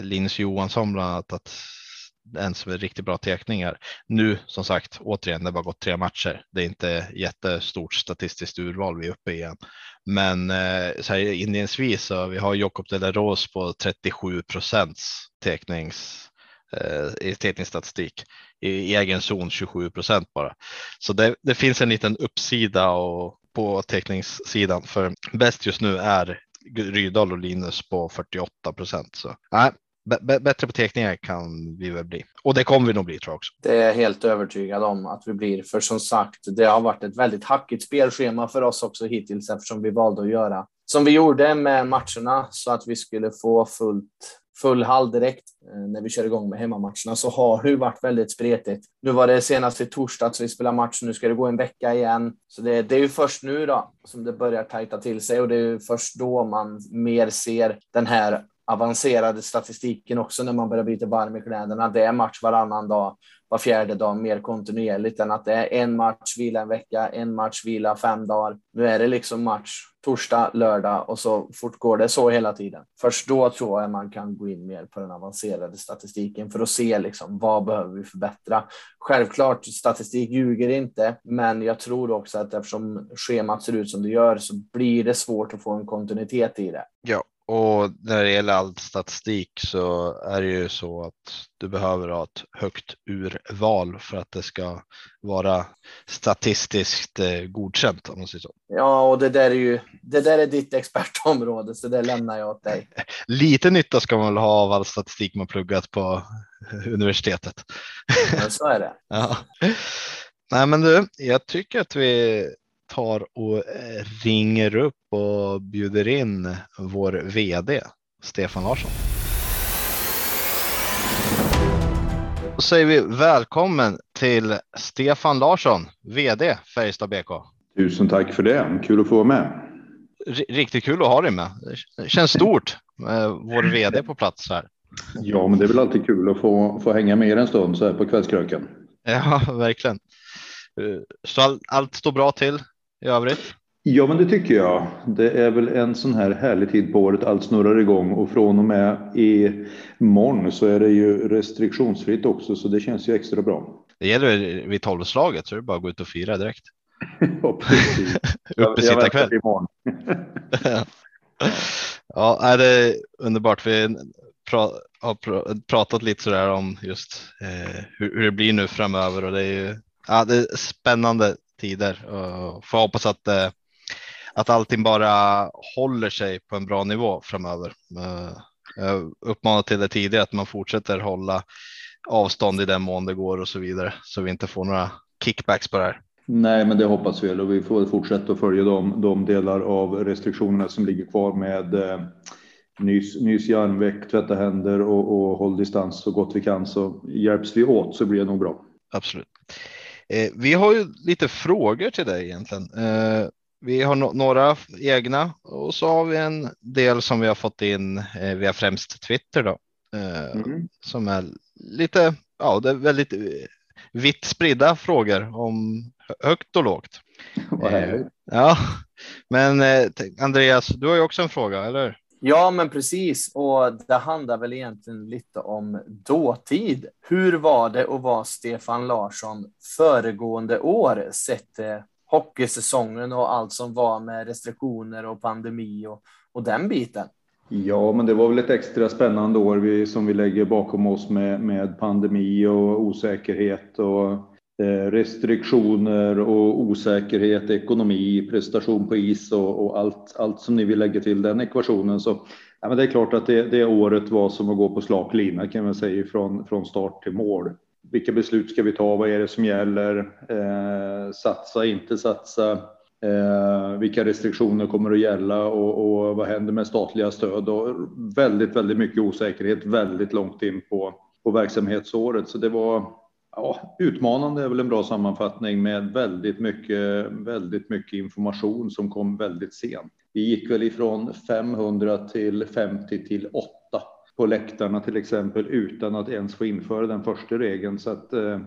Linus Johansson bland annat att en som är riktigt bra teckningar. Nu som sagt, återigen, det har bara gått tre matcher. Det är inte jättestort statistiskt urval vi är uppe i än. Men eh, så här, inledningsvis så vi har Jakob Rose på 37 procents tecknings eh, i teckningsstatistik i egen zon 27 procent bara. Så det, det, finns en liten uppsida och på teckningssidan för bäst just nu är Rydahl och Linus på 48 procent. Så nej, bättre på teckningar kan vi väl bli. Och det kommer vi nog bli tror jag också. Det är jag helt övertygad om att vi blir. För som sagt, det har varit ett väldigt hackigt spelschema för oss också hittills eftersom vi valde att göra som vi gjorde med matcherna så att vi skulle få fullt full hall direkt eh, när vi kör igång med hemmamatcherna så har det varit väldigt spretigt. Nu var det senast i torsdags vi spelade match, nu ska det gå en vecka igen. Så det, det är ju först nu då som det börjar tajta till sig och det är ju först då man mer ser den här avancerade statistiken också när man börjar byta varm i kläderna. Det är match varannan dag, var fjärde dag mer kontinuerligt än att det är en match, vila en vecka, en match, vila fem dagar. Nu är det liksom match torsdag, lördag och så fortgår det så hela tiden. Först då tror jag man kan gå in mer på den avancerade statistiken för att se liksom vad behöver vi förbättra. Självklart, statistik ljuger inte, men jag tror också att eftersom schemat ser ut som det gör så blir det svårt att få en kontinuitet i det. Ja, och när det gäller all statistik så är det ju så att du behöver ha ett högt urval för att det ska vara statistiskt eh, godkänt om man säger så. Ja, och det där är ju det där är ditt expertområde, så det lämnar jag åt dig. Lite nytta ska man väl ha av all statistik man pluggat på universitetet. Ja, så är det. ja. Nej, men du, jag tycker att vi tar och eh, ringer upp och bjuder in vår vd Stefan Larsson. Då säger vi välkommen till Stefan Larsson, vd Färjestad BK. Tusen tack för det. Kul att få vara med. Riktigt kul att ha dig med. Det känns stort med vår vd på plats här. Ja, men det är väl alltid kul att få, få hänga med er en stund så här på kvällskröken. Ja, verkligen. Så all, allt står bra till i övrigt? Ja, men det tycker jag. Det är väl en sån här härlig tid på året. Allt snurrar igång och från och med i morgon så är det ju restriktionsfritt också, så det känns ju extra bra. Det gäller vid tolvslaget så är det bara att gå ut och fira direkt. ja, precis. Uppesittarkväll. imorgon. ja, det är underbart. Vi har pratat lite sådär om just eh, hur det blir nu framöver och det är ju ja, det är spännande tider och får hoppas att, eh, att allting bara håller sig på en bra nivå framöver. Eh, jag uppmanar till det tidigare att man fortsätter hålla avstånd i den mån det går och så vidare så vi inte får några kickbacks på det här. Nej, men det hoppas vi och vi får fortsätta att följa de, de delar av restriktionerna som ligger kvar med eh, nys, nys i armveck, tvätta händer och, och håll distans så gott vi kan så hjälps vi åt så blir det nog bra. Absolut. Eh, vi har ju lite frågor till dig egentligen. Eh, vi har no några egna och så har vi en del som vi har fått in eh, via främst Twitter då. Mm. Som är lite, ja, det är väldigt vitt spridda frågor om högt och lågt. Ja, men Andreas, du har ju också en fråga, eller? Ja, men precis. Och det handlar väl egentligen lite om dåtid. Hur var det att vara Stefan Larsson föregående år sett till hockeysäsongen och allt som var med restriktioner och pandemi och, och den biten? Ja, men det var väl ett extra spännande år vi, som vi lägger bakom oss med, med pandemi och osäkerhet och Eh, restriktioner och osäkerhet, ekonomi, prestation på is och, och, allt, allt som ni vill lägga till den ekvationen. Så ja, men det är klart att det, det året var som att gå på slak lina kan man säga från, från start till mål. Vilka beslut ska vi ta? Vad är det som gäller? Eh, satsa, inte satsa? Eh, vilka restriktioner kommer att gälla och, och, vad händer med statliga stöd? Och väldigt, väldigt mycket osäkerhet väldigt långt in på, på verksamhetsåret. Så det var ja, utmanande är väl en bra sammanfattning med väldigt mycket, väldigt mycket information som kom väldigt sent. Vi gick väl ifrån 500 till 50 till 8 på läktarna till exempel utan att ens få införa den första regeln. Så att, eh,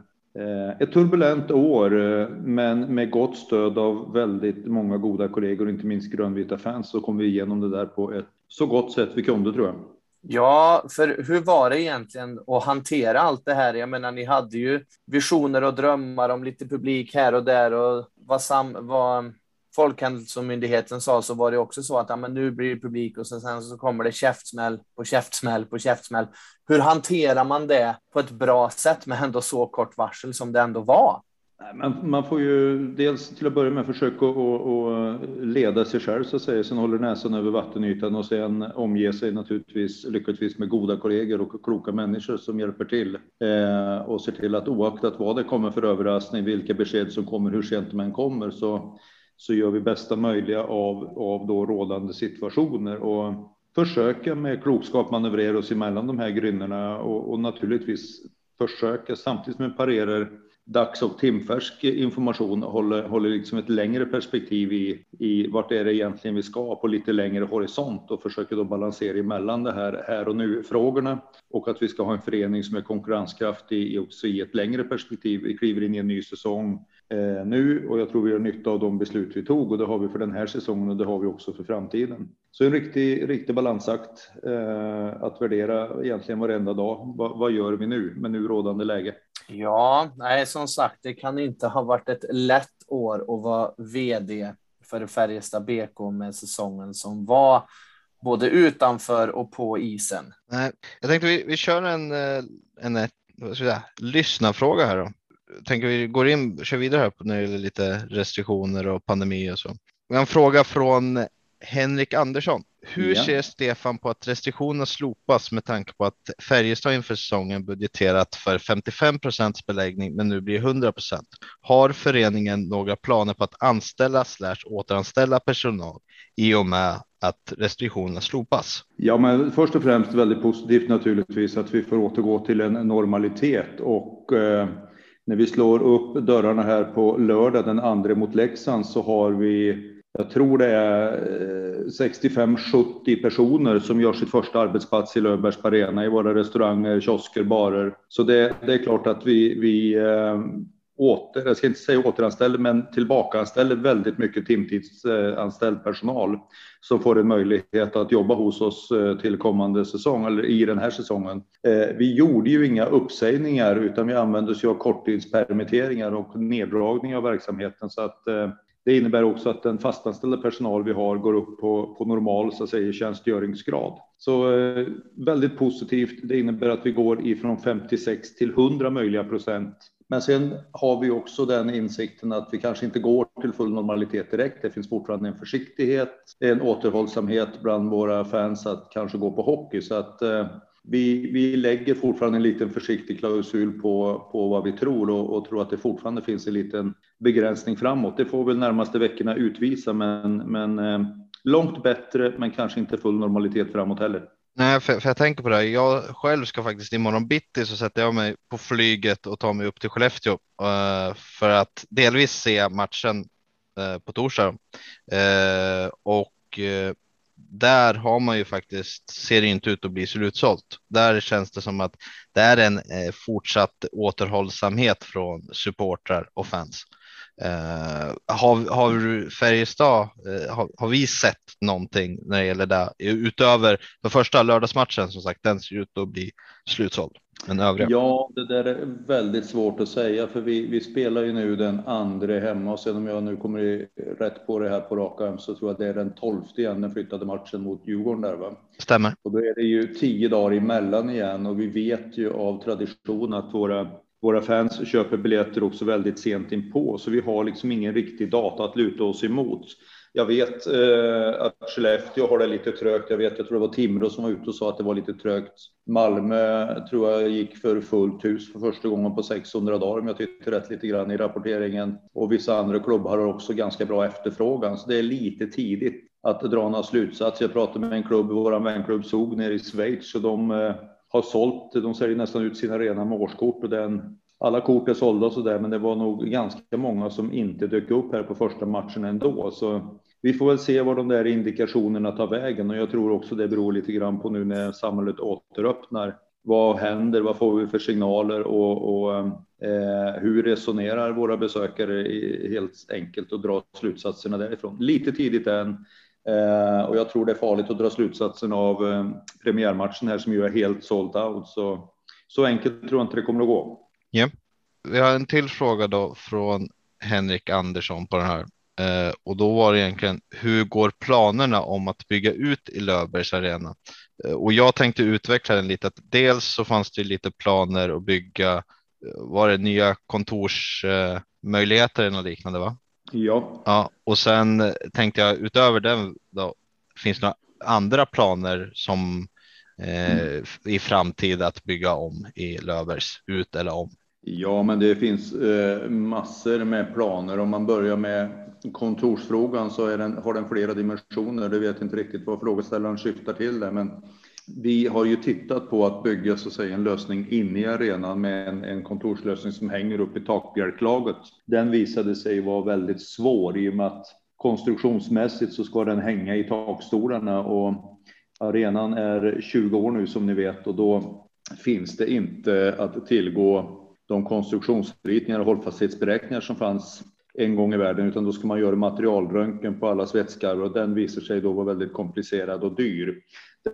ett turbulent år, eh, men med gott stöd av väldigt många goda kollegor, inte minst grönvita fans, så kom vi igenom det där på ett så gott sätt vi kunde tror jag. Ja, för hur var det egentligen att hantera allt det här? Jag menar, ni hade ju visioner och drömmar om lite publik här och där och vad, sam, vad Folkhälsomyndigheten sa så var det också så att ja, men nu blir det publik och sen, sen så kommer det käftsmäll på käftsmäll på käftsmäll. Hur hanterar man det på ett bra sätt med ändå så kort varsel som det ändå var? Man, man får ju dels till att börja med försöka att leda sig själv så att säga, sen håller näsan över vattenytan och sen omge sig naturligtvis lyckligtvis med goda kollegor och kloka människor som hjälper till. Eh, och ser till att oaktat vad det kommer för överraskning, vilka besked som kommer, hur sent de än kommer, så så gör vi bästa möjliga av, av då rådande situationer. Och försöka med klokskap manövrera oss emellan de här grynnorna och, och naturligtvis försöka samtidigt som vi parerar dags och timfärsk information håller, håller liksom ett längre perspektiv i, i vart är det egentligen vi ska på lite längre horisont och försöker då balansera emellan det här här och nu frågorna och att vi ska ha en förening som är konkurrenskraftig också i ett längre perspektiv. Vi kliver in i en ny säsong eh, nu och jag tror vi har nytta av de beslut vi tog och det har vi för den här säsongen och det har vi också för framtiden. Så en riktig, riktig balansakt eh, att värdera egentligen varenda dag. Va, vad gör vi nu med nu rådande läge? Ja, nej, som sagt, det kan inte ha varit ett lätt år att vara vd för Färjestad BK med säsongen som var både utanför och på isen. Nej, jag tänkte vi, vi kör en, eh, en, en vad ska jag säga, lyssnarfråga här då. Jag tänker vi går in, kör vidare här när det gäller lite restriktioner och pandemi och så. Vi har en fråga från Henrik Andersson. Hur ja. ser Stefan på att restriktionerna slopas med tanke på att Färjestad inför säsongen budgeterat för 55 procents beläggning men nu blir 100 procent? Har föreningen några planer på att anställa slash återanställa personal i och med att restriktionerna slopas? Ja, men först och främst väldigt positivt naturligtvis att vi får återgå till en normalitet och eh, när vi slår upp dörrarna här på lördag den andra mot Leksand så har vi jag tror det är eh, 65-70 personer som gör sitt första arbetsplats i Löfbergs Arena i våra restauranger, kiosker, barer. Så det, det är klart att vi, vi eh, åter, jag ska inte säga återanställer, men tillbakaanställer väldigt mycket timtidsanställd personal som får en möjlighet att jobba hos oss eh, till kommande säsong eller i den här säsongen. Vi gjorde ju inga uppsägningar utan vi använde oss av korttidspermitteringar och neddragning av verksamheten så att det innebär också att den fastanställda personal vi har går upp på, på normal så att säga, tjänstgöringsgrad. Så eh, väldigt positivt. Det innebär att vi går ifrån 56 till 100 möjliga procent. Men sen har vi också den insikten att vi kanske inte går till full normalitet direkt. Det finns fortfarande en försiktighet, en återhållsamhet bland våra fans att kanske gå på hockey. Så att eh, vi, vi lägger fortfarande en liten försiktig klausul på, på vad vi tror och, och tror att det fortfarande finns en liten begränsning framåt. Det får väl närmaste veckorna utvisa, men, men eh, långt bättre, men kanske inte full normalitet framåt heller. Nej, för, för jag tänker på det. Jag själv ska faktiskt imorgon bitti så sätter jag mig på flyget och tar mig upp till Skellefteå uh, för att delvis se matchen uh, på torsdag. Uh, och där har man ju faktiskt, ser det inte ut att bli slutsålt. Där känns det som att det är en eh, fortsatt återhållsamhet från supportrar och fans. Uh, har, har Färjestad, uh, har, har, vi sett någonting när det gäller det utöver för första lördagsmatchen som sagt, den ser ut att bli slutsåld. Men övriga? Ja, det där är väldigt svårt att säga för vi, vi spelar ju nu den andra hemma och sen om jag nu kommer rätt på det här på rak arm så tror jag det är den tolfte igen, den flyttade matchen mot Djurgården där va? Stämmer. Och då är det ju tio dagar emellan igen och vi vet ju av tradition att våra våra fans köper biljetter också väldigt sent in på, så vi har liksom ingen riktig data att luta oss emot. Jag vet eh, att Skellefteå har det lite trögt. Jag vet, jag tror det var Timrå som var ute och sa att det var lite trögt. Malmö tror jag gick för fullt hus för första gången på 600 dagar om jag tyckte rätt lite grann i rapporteringen. Och vissa andra klubbar har också ganska bra efterfrågan, så det är lite tidigt att dra några slutsatser. Jag pratade med en klubb, vår vänklubb SOG nere i Schweiz och de eh, har sålt, de säljer nästan ut sina rena med årskort och den alla kort är sålda och så där, men det var nog ganska många som inte dök upp här på första matchen ändå. Så vi får väl se var de där indikationerna tar vägen och jag tror också det beror lite grann på nu när samhället återöppnar. Vad händer? Vad får vi för signaler och, och eh, hur resonerar våra besökare helt enkelt och dra slutsatserna därifrån? Lite tidigt än. Eh, och jag tror det är farligt att dra slutsatsen av eh, premiärmatchen här som ju är helt sold out. Så, så enkelt tror jag inte det kommer att gå. Ja, vi har en till fråga då från Henrik Andersson på den här. Eh, och då var det egentligen hur går planerna om att bygga ut i Löfbergs arena? Eh, och jag tänkte utveckla den lite. Att dels så fanns det lite planer att bygga. Eh, var det nya kontorsmöjligheter eh, eller något liknande? Va? Ja. ja. Och sen tänkte jag utöver den då finns det några andra planer som eh, i framtid att bygga om i Löfbergs ut eller om? Ja, men det finns eh, massor med planer. Om man börjar med kontorsfrågan så den, har den flera dimensioner. Det vet inte riktigt vad frågeställaren syftar till där, men vi har ju tittat på att bygga så att säga, en lösning inne i arenan med en, en kontorslösning som hänger upp i takbjälklaget. Den visade sig vara väldigt svår i och med att konstruktionsmässigt så ska den hänga i takstolarna och arenan är 20 år nu som ni vet och då finns det inte att tillgå de konstruktionsritningar och hållfasthetsberäkningar som fanns en gång i världen, utan då ska man göra materialröntgen på alla svetskarvar och den visar sig då vara väldigt komplicerad och dyr.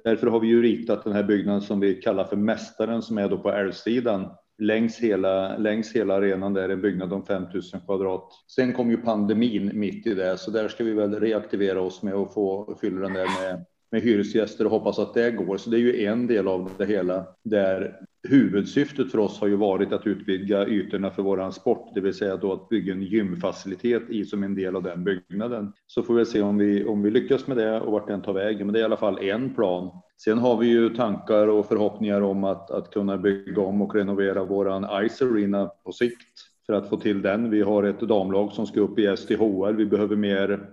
Därför har vi ju ritat den här byggnaden som vi kallar för Mästaren som är då på älvsidan längs hela, längs hela arenan. Där är en byggnad om 5000 kvadrat. Sen kom ju pandemin mitt i det, så där ska vi väl reaktivera oss med att få fylla den där med med hyresgäster och hoppas att det går. Så det är ju en del av det hela där huvudsyftet för oss har ju varit att utvidga ytorna för våran sport, det vill säga då att bygga en gymfacilitet i som en del av den byggnaden. Så får vi se om vi, om vi lyckas med det och vart den tar vägen. Men det är i alla fall en plan. Sen har vi ju tankar och förhoppningar om att, att kunna bygga om och renovera våran Ice Arena på sikt för att få till den. Vi har ett damlag som ska upp i STHL. Vi behöver mer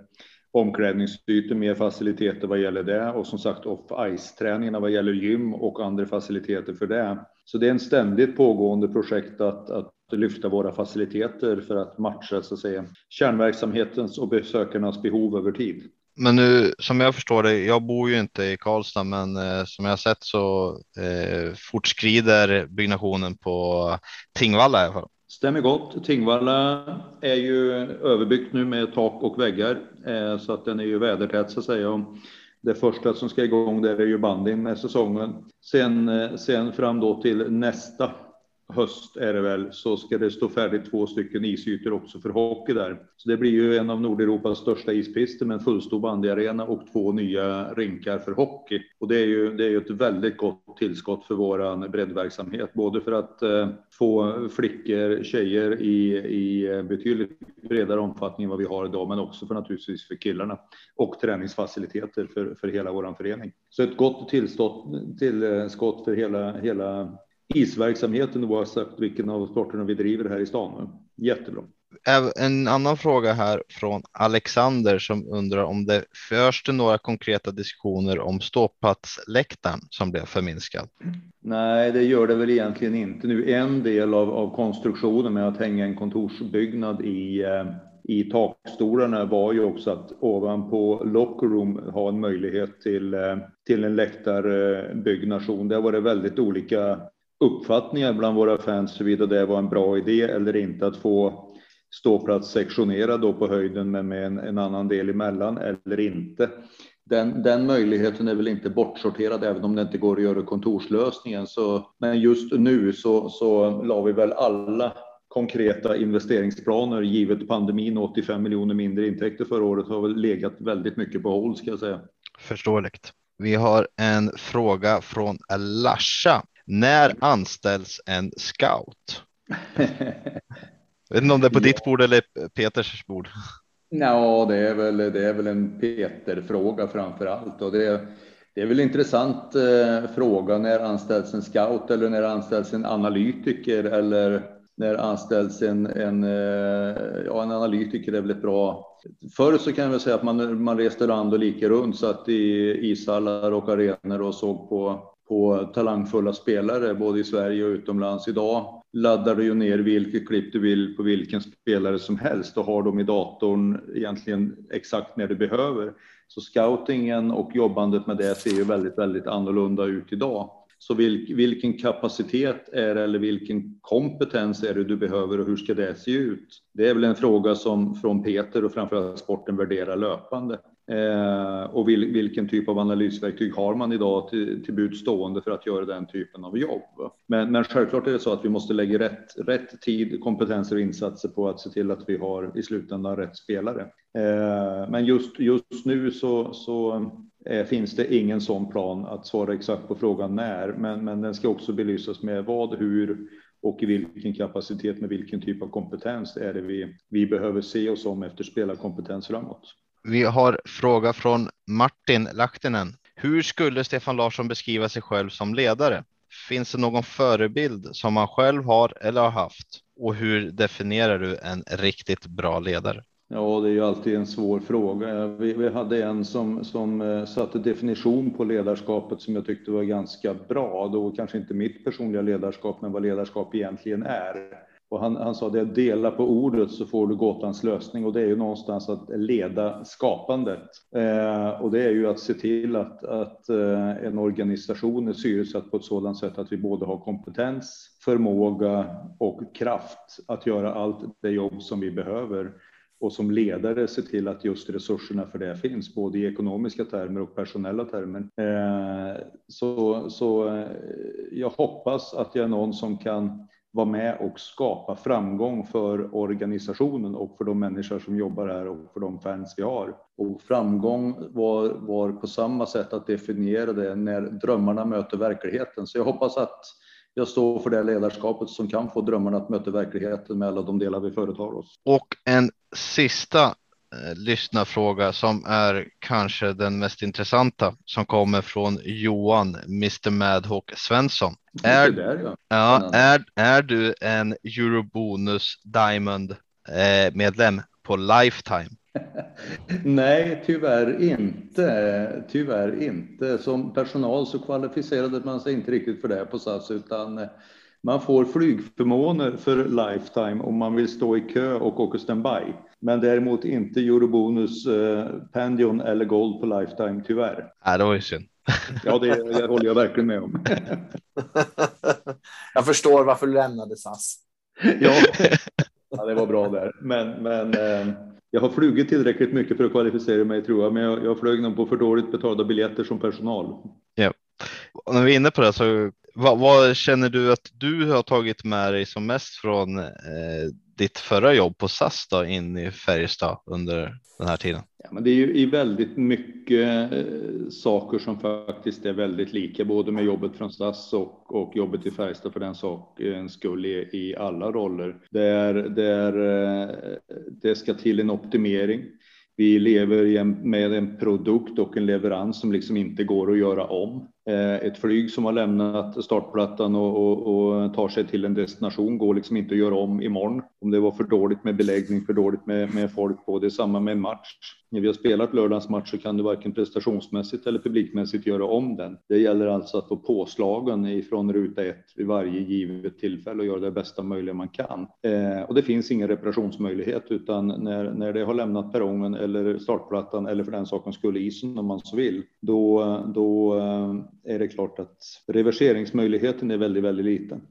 omklädningsytor, mer faciliteter vad gäller det och som sagt off-ice-träningarna vad gäller gym och andra faciliteter för det. Så det är en ständigt pågående projekt att, att lyfta våra faciliteter för att matcha så att säga, kärnverksamhetens och besökarnas behov över tid. Men nu som jag förstår det, jag bor ju inte i Karlstad, men eh, som jag sett så eh, fortskrider byggnationen på Tingvalla i alla fall. Stämmer gott. Tingvalla är ju överbyggt nu med tak och väggar eh, så att den är ju vädertät så att säga. Det första som ska igång där är ju bandin med säsongen. Sen, eh, sen fram då till nästa höst är det väl, så ska det stå färdigt två stycken isytor också för hockey där. Så det blir ju en av Nordeuropas största ispister med en fullstor bandyarena och två nya rinkar för hockey. Och det är ju, det är ju ett väldigt gott tillskott för våran breddverksamhet, både för att eh, få flickor, tjejer i, i betydligt bredare omfattning än vad vi har idag, men också för naturligtvis för killarna och träningsfaciliteter för, för hela våran förening. Så ett gott tillskott, tillskott för hela, hela isverksamheten oavsett vilken av sporterna vi driver här i stan. Jättebra. En annan fråga här från Alexander som undrar om det förs det några konkreta diskussioner om ståplatsläktaren som blev förminskad? Nej, det gör det väl egentligen inte nu. En del av, av konstruktionen med att hänga en kontorsbyggnad i eh, i takstolarna var ju också att ovanpå locker room ha en möjlighet till, eh, till en läktarbyggnation. Det har varit väldigt olika uppfattningar bland våra fans huruvida det var en bra idé eller inte att få ståplats sektionerad då på höjden men med en, en annan del emellan eller inte. Den, den, möjligheten är väl inte bortsorterad även om det inte går att göra kontorslösningen. Så, men just nu så, så la vi väl alla konkreta investeringsplaner givet pandemin 85 miljoner mindre intäkter förra året har väl legat väldigt mycket på håll ska jag säga. Förståeligt. Vi har en fråga från Lasha när anställs en scout? Jag vet inte om det är på ditt bord eller Peters bord. Ja, det är väl, det är väl en Peter-fråga framför allt. Och det, är, det är väl en intressant eh, fråga. När anställs en scout eller när anställs en analytiker eller när anställs en, en, eh, ja, en analytiker är väl ett bra... Förr så kan jag väl säga att man, man reste land och lika runt, satt i ishallar och arenor och såg på på talangfulla spelare både i Sverige och utomlands. Idag laddar du ju ner vilket klipp du vill på vilken spelare som helst och har dem i datorn egentligen exakt när du behöver. Så scoutingen och jobbandet med det ser ju väldigt, väldigt annorlunda ut idag. Så vilken kapacitet är det eller vilken kompetens är det du behöver och hur ska det se ut? Det är väl en fråga som från Peter och framförallt sporten värderar löpande. Eh, och vil, vilken typ av analysverktyg har man idag till, till bud stående för att göra den typen av jobb? Men, men självklart är det så att vi måste lägga rätt, rätt tid, kompetenser och insatser på att se till att vi har i slutändan rätt spelare. Eh, men just, just nu så, så eh, finns det ingen sån plan att svara exakt på frågan när, men, men den ska också belysas med vad, hur och i vilken kapacitet med vilken typ av kompetens är det vi, vi behöver se oss om efter spelarkompetens framåt. Vi har fråga från Martin Lahtinen. Hur skulle Stefan Larsson beskriva sig själv som ledare? finns det någon förebild som man själv har eller har haft? Och hur definierar du en riktigt bra ledare? Ja, det är ju alltid en svår fråga. Vi, vi hade en som, som eh, satte definition på ledarskapet som jag tyckte var ganska bra. Då kanske inte mitt personliga ledarskap, men vad ledarskap egentligen är. Och han, han sa det, dela på ordet så får du gåtans lösning och det är ju någonstans att leda skapandet. Eh, och det är ju att se till att, att eh, en organisation är syresatt på ett sådant sätt att vi både har kompetens, förmåga och kraft att göra allt det jobb som vi behöver och som ledare se till att just resurserna för det finns, både i ekonomiska termer och personella termer. Eh, så, så eh, jag hoppas att jag är någon som kan vara med och skapa framgång för organisationen och för de människor som jobbar här och för de fans vi har. Och framgång var, var på samma sätt att definiera det när drömmarna möter verkligheten. Så jag hoppas att jag står för det ledarskapet som kan få drömmarna att möta verkligheten med alla de delar vi företar oss. Och en sista lyssnarfråga som är kanske den mest intressanta som kommer från Johan, Mr Madhawk Svensson. Är, där, ja. ja, är, är du en Eurobonus Diamond eh, medlem på Lifetime? Nej, tyvärr inte. Tyvärr inte. Som personal så kvalificerade man sig inte riktigt för det på SAS, utan man får flygförmåner för lifetime om man vill stå i kö och åka standby. Men däremot inte eurobonus, eh, pendion eller gold på lifetime, tyvärr. Ja, det var ju synd. Ja, det, det håller jag verkligen med om. jag förstår varför du lämnade SAS. Ja, ja det var bra där. Men, men eh, jag har flugit tillräckligt mycket för att kvalificera mig tror jag, men jag, jag flög nog på för dåligt betalda biljetter som personal. Ja, och när vi är inne på det så vad, vad, känner du att du har tagit med dig som mest från eh, ditt förra jobb på SAS då in i Färjestad under den här tiden? Ja, men det är ju i väldigt mycket eh, saker som faktiskt är väldigt lika, både med jobbet från SAS och, och jobbet i Färjestad för den sakens skull i, i alla roller. Där, där eh, det ska till en optimering. Vi lever med en produkt och en leverans som liksom inte går att göra om. Eh, ett flyg som har lämnat startplattan och, och, och, tar sig till en destination går liksom inte att göra om imorgon. Om det var för dåligt med beläggning, för dåligt med, med folk på. Det är samma med en match. När vi har spelat lördagens match så kan du varken prestationsmässigt eller publikmässigt göra om den. Det gäller alltså att få påslagen ifrån ruta ett vid varje givet tillfälle och göra det bästa möjliga man kan. Eh, och det finns ingen reparationsmöjlighet utan när, när det har lämnat perrongen eller startplattan eller för den saken skulle isen om man så vill, då, då eh, är det klart att reverseringsmöjligheten är väldigt, väldigt liten.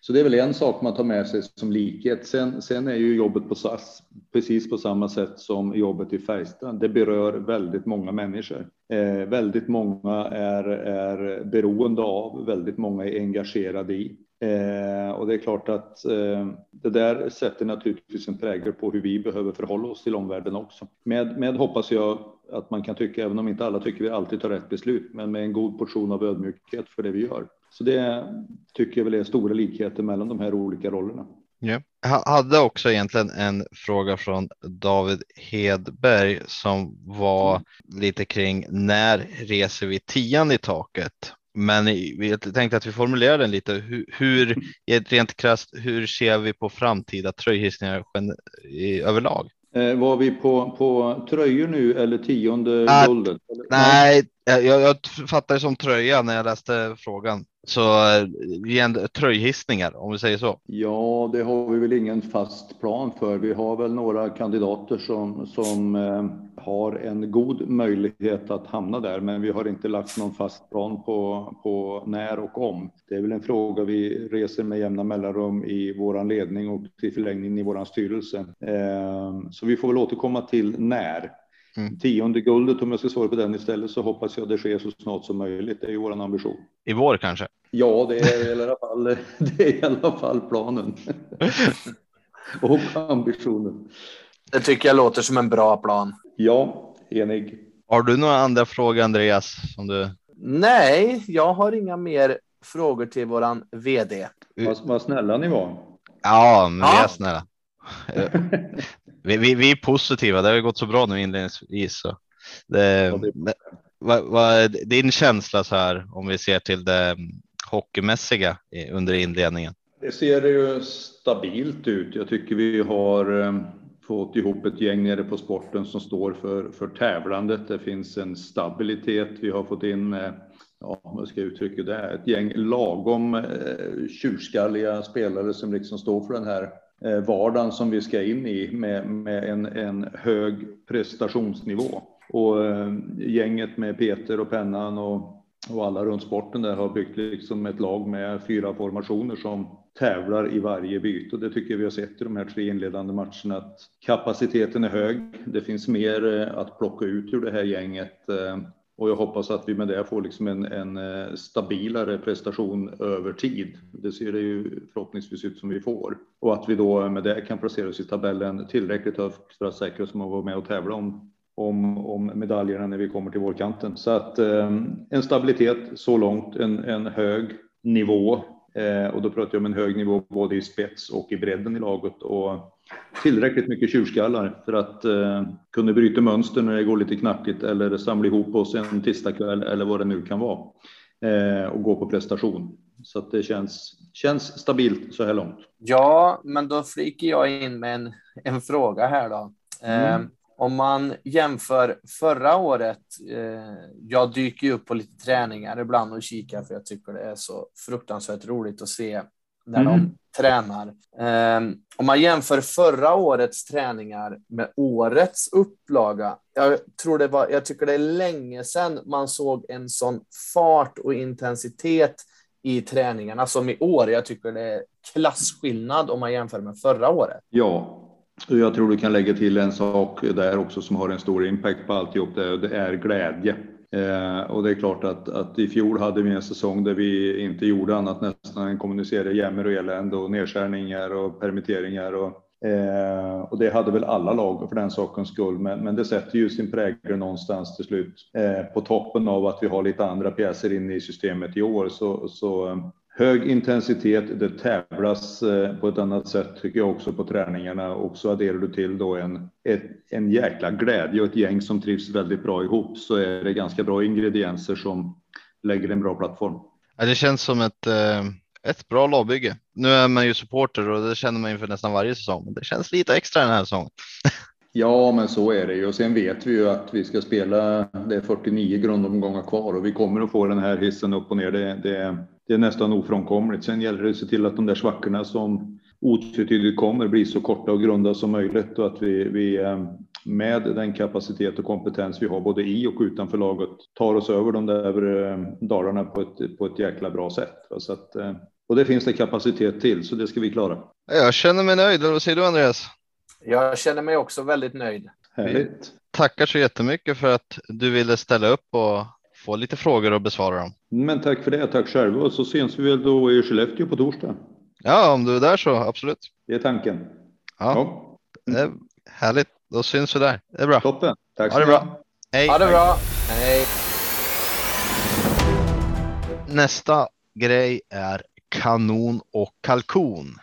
Så det är väl en sak man tar med sig som likhet. Sen, sen är ju jobbet på SAS precis på samma sätt som jobbet i Färjestad. Det berör väldigt många människor. Eh, väldigt många är, är beroende av, väldigt många är engagerade i. Eh, och det är klart att eh, det där sätter naturligtvis en prägel på hur vi behöver förhålla oss till omvärlden också. Med, med hoppas jag att man kan tycka, även om inte alla tycker vi alltid tar rätt beslut, men med en god portion av ödmjukhet för det vi gör. Så det tycker jag väl är stora likheter mellan de här olika rollerna. Jag hade också egentligen en fråga från David Hedberg som var lite kring när reser vi tian i taket? Men vi tänkte att vi formulerar den lite. Hur, hur rent krasst, hur ser vi på framtida tröjhissningar överlag? Eh, var vi på, på tröjor nu eller tionde guldet? Nej, jag, jag fattar det som tröja när jag läste frågan. Så igen, tröjhissningar om vi säger så. Ja, det har vi väl ingen fast plan för. Vi har väl några kandidater som, som eh, har en god möjlighet att hamna där, men vi har inte lagt någon fast plan på, på när och om. Det är väl en fråga vi reser med jämna mellanrum i våran ledning och till förlängning i våran styrelse. Eh, så vi får väl återkomma till när. Mm. Tionde guldet, om jag ska svara på den istället, så hoppas jag det sker så snart som möjligt. Det är ju vår ambition. I vår kanske? Ja, det är i alla fall, det är i alla fall planen. och ambitionen. Det tycker jag låter som en bra plan. Ja, enig. Har du några andra frågor, Andreas? Som du... Nej, jag har inga mer frågor till våran vd. Vad, vad snälla ni var. Ja, men ja. vi är snälla. vi, vi, vi, är positiva. Det har gått så bra nu inledningsvis. Så det, ja, det... Vad, vad är din känsla så här om vi ser till det hockeymässiga eh, under inledningen? Det ser ju stabilt ut. Jag tycker vi har eh, fått ihop ett gäng nere på sporten som står för, för tävlandet. Det finns en stabilitet. Vi har fått in, ja, vad ska jag uttrycka det, ett gäng lagom eh, tjurskalliga spelare som liksom står för den här eh, vardagen som vi ska in i med, med en, en hög prestationsnivå. Och eh, gänget med Peter och Pennan och och alla runt sporten där har byggt liksom ett lag med fyra formationer som tävlar i varje byte. Och det tycker jag vi har sett i de här tre inledande matcherna att kapaciteten är hög. Det finns mer eh, att plocka ut ur det här gänget eh, och jag hoppas att vi med det får liksom en, en eh, stabilare prestation över tid. Det ser det ju förhoppningsvis ut som vi får och att vi då med det kan placera oss i tabellen tillräckligt högt för att säkra oss om att vara med och tävla om om, om medaljerna när vi kommer till vårkanten. Så att eh, en stabilitet så långt, en, en hög nivå eh, och då pratar jag om en hög nivå både i spets och i bredden i laget och tillräckligt mycket tjurskallar för att eh, kunna bryta mönster när det går lite knackigt eller samla ihop oss en tisdagkväll eller vad det nu kan vara eh, och gå på prestation. Så att det känns, känns stabilt så här långt. Ja, men då flikar jag in med en, en fråga här då. Mm. Eh, om man jämför förra året, eh, jag dyker ju upp på lite träningar ibland och kikar för jag tycker det är så fruktansvärt roligt att se när mm. de tränar. Eh, om man jämför förra årets träningar med årets upplaga, jag tror det var, jag tycker det är länge sedan man såg en sån fart och intensitet i träningarna som i år. Jag tycker det är klasskillnad om man jämför med förra året. Ja, jag tror du kan lägga till en sak där också som har en stor impact på alltihop det, det är glädje. Eh, och det är klart att, att i fjol hade vi en säsong där vi inte gjorde annat nästan än kommunicera jämmer och elände och nedskärningar och permitteringar och, eh, och det hade väl alla lag för den sakens skull. Men, men det sätter ju sin prägel någonstans till slut. Eh, på toppen av att vi har lite andra pjäser inne i systemet i år så, så hög intensitet, det tävlas eh, på ett annat sätt tycker jag också på träningarna och så adderar du till då en, ett, en jäkla glädje och ett gäng som trivs väldigt bra ihop så är det ganska bra ingredienser som lägger en bra plattform. Ja, det känns som ett, eh, ett bra lagbygge. Nu är man ju supporter och det känner man inför nästan varje säsong, det känns lite extra den här säsongen. Ja, men så är det ju. Och sen vet vi ju att vi ska spela, det är 49 grundomgångar kvar och vi kommer att få den här hissen upp och ner. Det, det, det är nästan ofrånkomligt. Sen gäller det att se till att de där svackorna som otvetydigt kommer blir så korta och grunda som möjligt och att vi, vi eh, med den kapacitet och kompetens vi har både i och utanför laget tar oss över de där eh, dalarna på ett, på ett jäkla bra sätt. Så att, eh, och det finns det kapacitet till, så det ska vi klara. Jag känner mig nöjd. Vad säger du Andreas? Jag känner mig också väldigt nöjd. Härligt. Tackar så jättemycket för att du ville ställa upp och få lite frågor och besvara dem. Men tack för det. Tack själv och så syns vi väl då i Skellefteå på torsdag. Ja, om du är där så absolut. Det är tanken. Ja, ja. Det är härligt. Då syns vi där. Det är bra. Toppen. Tack så mycket. bra. Hej. Ha det bra. Hej. Nästa grej är kanon och kalkon.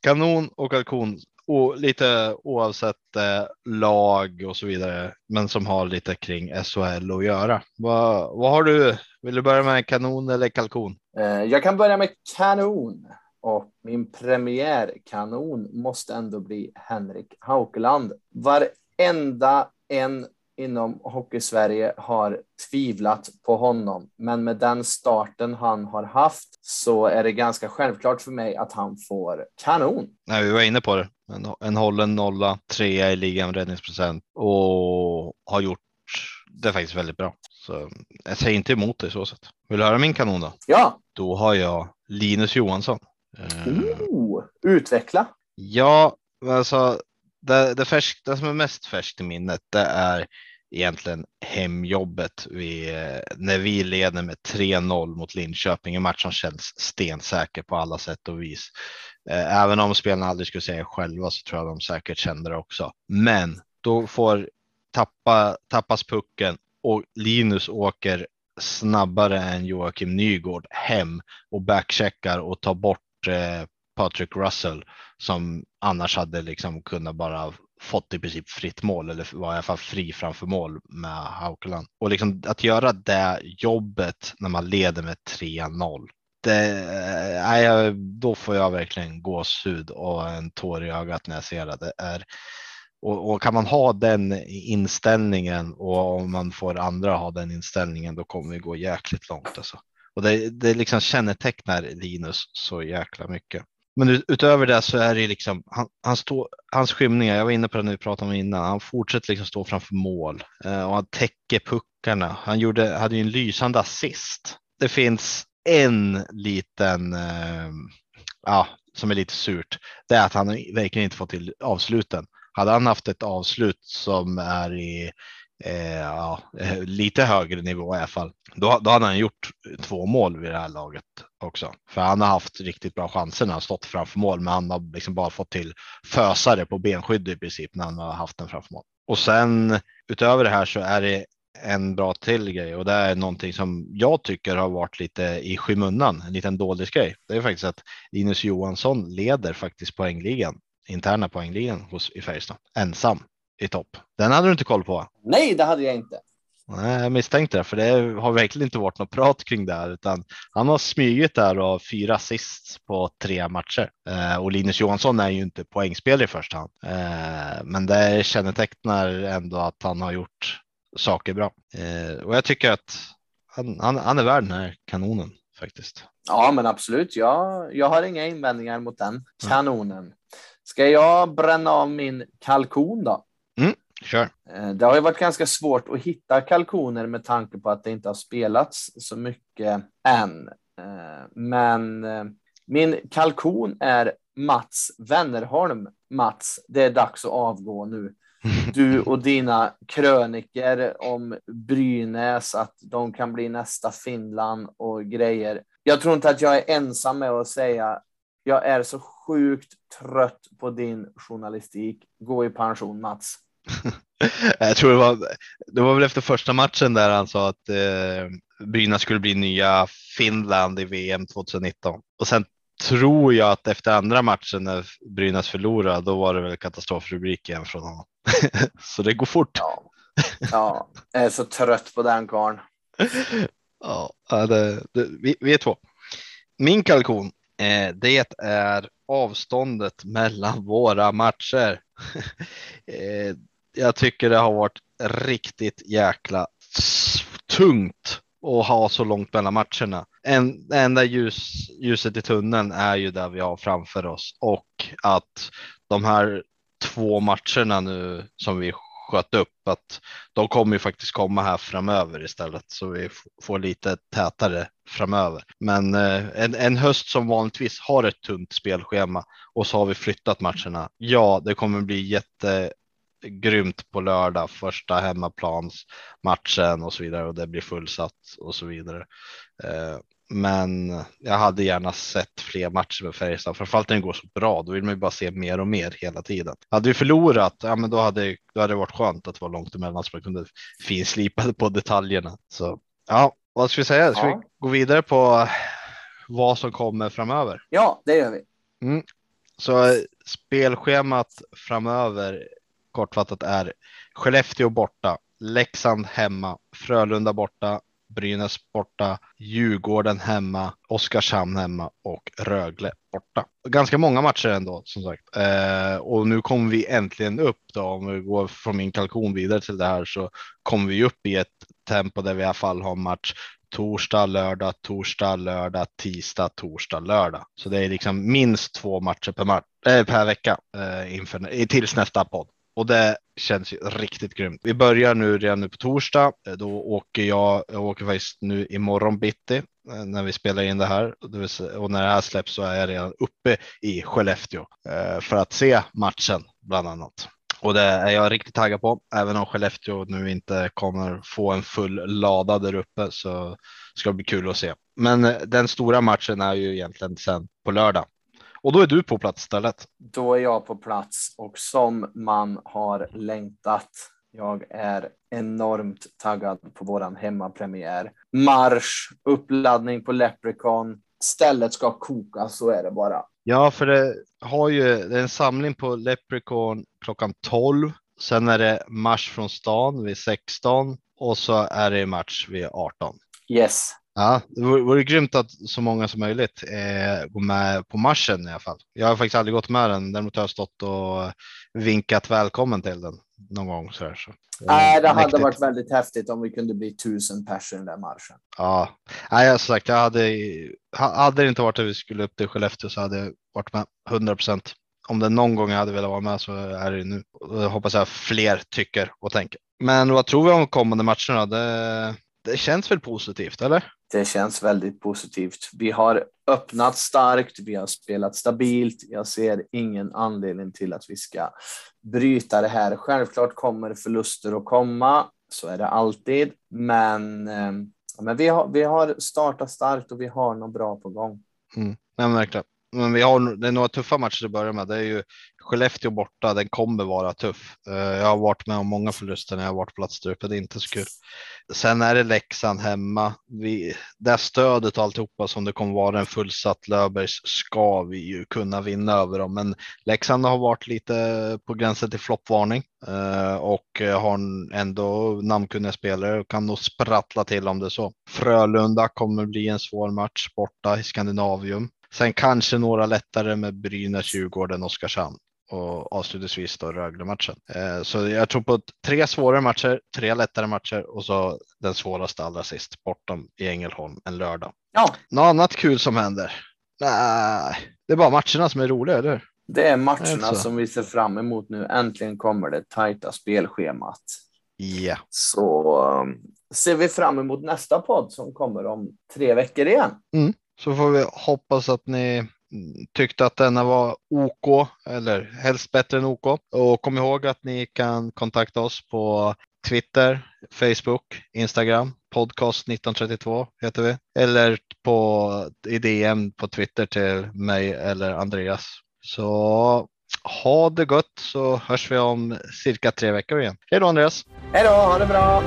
Kanon och kalkon och lite oavsett eh, lag och så vidare, men som har lite kring SHL att göra. Vad, vad har du? Vill du börja med kanon eller kalkon? Eh, jag kan börja med kanon och min premiärkanon måste ändå bli Henrik Haukeland. Varenda en inom Hockeysverige har tvivlat på honom, men med den starten han har haft så är det ganska självklart för mig att han får kanon. Nej, vi var inne på det. En, en hållen nolla, trea i ligan räddningsprocent och har gjort det faktiskt väldigt bra. Så jag säger inte emot det så sätt. Vill du höra min kanon då? Ja. Då har jag Linus Johansson. Oh, utveckla. Ja, alltså det, det, färsk, det som är mest färskt i minnet det är egentligen hemjobbet vi, eh, när vi leder med 3-0 mot Linköping. En match som känns stensäker på alla sätt och vis. Eh, även om spelarna aldrig skulle säga själva så tror jag de säkert kände det också. Men då får tappa, tappas pucken och Linus åker snabbare än Joakim Nygård hem och backcheckar och tar bort eh, Patrick Russell som annars hade liksom kunnat bara fått i princip fritt mål eller var i alla fall fri framför mål med Haukeland. Och liksom att göra det jobbet när man leder med 3-0. Det, nej, då får jag verkligen gåshud och en tår i ögat när jag ser det. det är, och, och, kan man ha den inställningen och om man får andra ha den inställningen, då kommer vi gå jäkligt långt. Alltså. Och det, det liksom kännetecknar Linus så jäkla mycket. Men utöver det så är det liksom han, han stå, hans skymningar. Jag var inne på det när vi pratade om innan. Han fortsätter liksom stå framför mål eh, och han täcker puckarna. Han gjorde, hade ju en lysande assist. Det finns en liten, eh, ja, som är lite surt. Det är att han verkligen inte fått till avsluten. Hade han haft ett avslut som är i eh, ja, eh, lite högre nivå i alla fall, då, då hade han gjort två mål vid det här laget också. För han har haft riktigt bra chanser när han stått framför mål, men han har liksom bara fått till fösare på benskydd i princip när han har haft den framför mål. Och sen utöver det här så är det en bra till grej och det är någonting som jag tycker har varit lite i skymundan, en liten dålig grej. Det är faktiskt att Linus Johansson leder faktiskt poängligan, interna poängligan hos i Färjestad, ensam i topp. Den hade du inte koll på? Nej, det hade jag inte. Nej, jag misstänkte det, för det har verkligen inte varit något prat kring det här, utan han har smugit där och fyra assist på tre matcher. Eh, och Linus Johansson är ju inte poängspelare i första hand, eh, men det kännetecknar ändå att han har gjort saker bra. Eh, och jag tycker att han, han, han, är värd den här kanonen faktiskt. Ja, men absolut. Jag, jag har inga invändningar mot den kanonen. Ska jag bränna av min kalkon då? Kör. Eh, det har ju varit ganska svårt att hitta kalkoner med tanke på att det inte har spelats så mycket än. Eh, men eh, min kalkon är Mats Wennerholm. Mats, det är dags att avgå nu. Du och dina kröniker om Brynäs, att de kan bli nästa Finland och grejer. Jag tror inte att jag är ensam med att säga jag är så sjukt trött på din journalistik. Gå i pension Mats. Jag tror det var, det var väl efter första matchen där han sa att eh, Brynäs skulle bli nya Finland i VM 2019 och sen tror jag att efter andra matchen när Brynäs förlorade, då var det väl katastrofrubrik igen från honom. så det går fort. Ja, ja jag är så trött på den karln. ja, det, det, vi, vi är två. Min kalkon, eh, det är avståndet mellan våra matcher. eh, jag tycker det har varit riktigt jäkla tungt att ha så långt mellan matcherna. En, det enda ljus, ljuset i tunneln är ju där vi har framför oss och att de här två matcherna nu som vi sköt upp att de kommer ju faktiskt komma här framöver istället så vi får lite tätare framöver. Men eh, en, en höst som vanligtvis har ett tunt spelschema och så har vi flyttat matcherna. Ja, det kommer bli jätte grymt på lördag, första hemmaplansmatchen och så vidare och det blir fullsatt och så vidare. Eh, men jag hade gärna sett fler matcher med Färjestad, framförallt när det går så bra. Då vill man ju bara se mer och mer hela tiden. Hade vi förlorat, ja, men då hade, då hade det varit skönt att vara långt emellan så man kunde finslipa på detaljerna. Så ja, vad ska vi säga? Ska ja. vi gå vidare på vad som kommer framöver? Ja, det gör vi. Mm. Så spelschemat framöver kortfattat är Skellefteå borta, Leksand hemma, Frölunda borta, Brynäs borta, Djurgården hemma, Oskarshamn hemma och Rögle borta. Ganska många matcher ändå som sagt. Eh, och nu kommer vi äntligen upp då. Om vi går från min kalkon vidare till det här så kommer vi upp i ett tempo där vi i alla fall har match torsdag, lördag, torsdag, lördag, tisdag, torsdag, lördag. Så det är liksom minst två matcher per, match, äh, per vecka eh, inför, tills nästa podd och det känns ju riktigt grymt. Vi börjar nu redan nu på torsdag. Eh, då åker jag, jag åker faktiskt nu imorgon bitti eh, när vi spelar in det här och när det här släpps så är jag redan uppe i Skellefteå eh, för att se matchen bland annat. Och det är jag riktigt taggad på. Även om Skellefteå nu inte kommer få en full lada där uppe så ska det bli kul att se. Men den stora matchen är ju egentligen sen på lördag och då är du på plats istället. Då är jag på plats och som man har längtat. Jag är enormt taggad på våran hemmapremiär. Marsch, uppladdning på Leprechaun. Stället ska koka, så är det bara. Ja, för det har ju det är en samling på Leprechaun klockan 12. Sen är det marsch från stan vid 16 och så är det match vid 18. Yes. Ja, det vore, vore grymt att så många som möjligt eh, går med på marschen i alla fall. Jag har faktiskt aldrig gått med den. Däremot har jag stått och vinkat välkommen till den någon gång. Så där, så. Nej, det hade varit väldigt häftigt om vi kunde bli tusen personer i den där marschen. Ja, nej, jag sagt, jag hade, hade det inte varit att vi skulle upp till Skellefteå så hade jag varit med 100 procent. Om det någon gång jag hade velat vara med så är det nu. Det hoppas jag fler tycker och tänker. Men vad tror vi om kommande matcherna? Det, det känns väl positivt, eller? Det känns väldigt positivt. Vi har öppnat starkt, vi har spelat stabilt. Jag ser ingen anledning till att vi ska bryta det här. Självklart kommer förluster att komma, så är det alltid. Men, eh, men vi, har, vi har startat starkt och vi har något bra på gång. Mm. Ja, verkligen. Men vi har det är några tuffa matcher att börja med. Det är ju Skellefteå borta. Den kommer vara tuff. Eh, jag har varit med om många förluster när jag har varit på. Det är inte så kul. Sen är det Leksand hemma. Vi, det stödet och alltihopa som det kommer vara en fullsatt Löfbergs ska vi ju kunna vinna över dem. Men Leksand har varit lite på gränsen till floppvarning eh, och har ändå namnkunniga spelare och kan nog sprattla till om det så. Frölunda kommer bli en svår match borta i Skandinavium. Sen kanske några lättare med Brynäs, Djurgården, Oskarshamn och avslutningsvis då Rögle-matchen. Eh, så jag tror på tre svårare matcher, tre lättare matcher och så den svåraste allra sist bortom i Ängelholm en lördag. Ja. Något annat kul som händer? Nej, det är bara matcherna som är roliga, eller Det är matcherna alltså. som vi ser fram emot nu. Äntligen kommer det tajta spelschemat. Ja. Yeah. Så um, ser vi fram emot nästa podd som kommer om tre veckor igen. Mm. Så får vi hoppas att ni tyckte att denna var OK eller helst bättre än OK. Och kom ihåg att ni kan kontakta oss på Twitter, Facebook, Instagram, podcast 1932 heter vi. Eller på i DM på Twitter till mig eller Andreas. Så ha det gott så hörs vi om cirka tre veckor igen. Hej då Andreas! Hej då, ha det bra!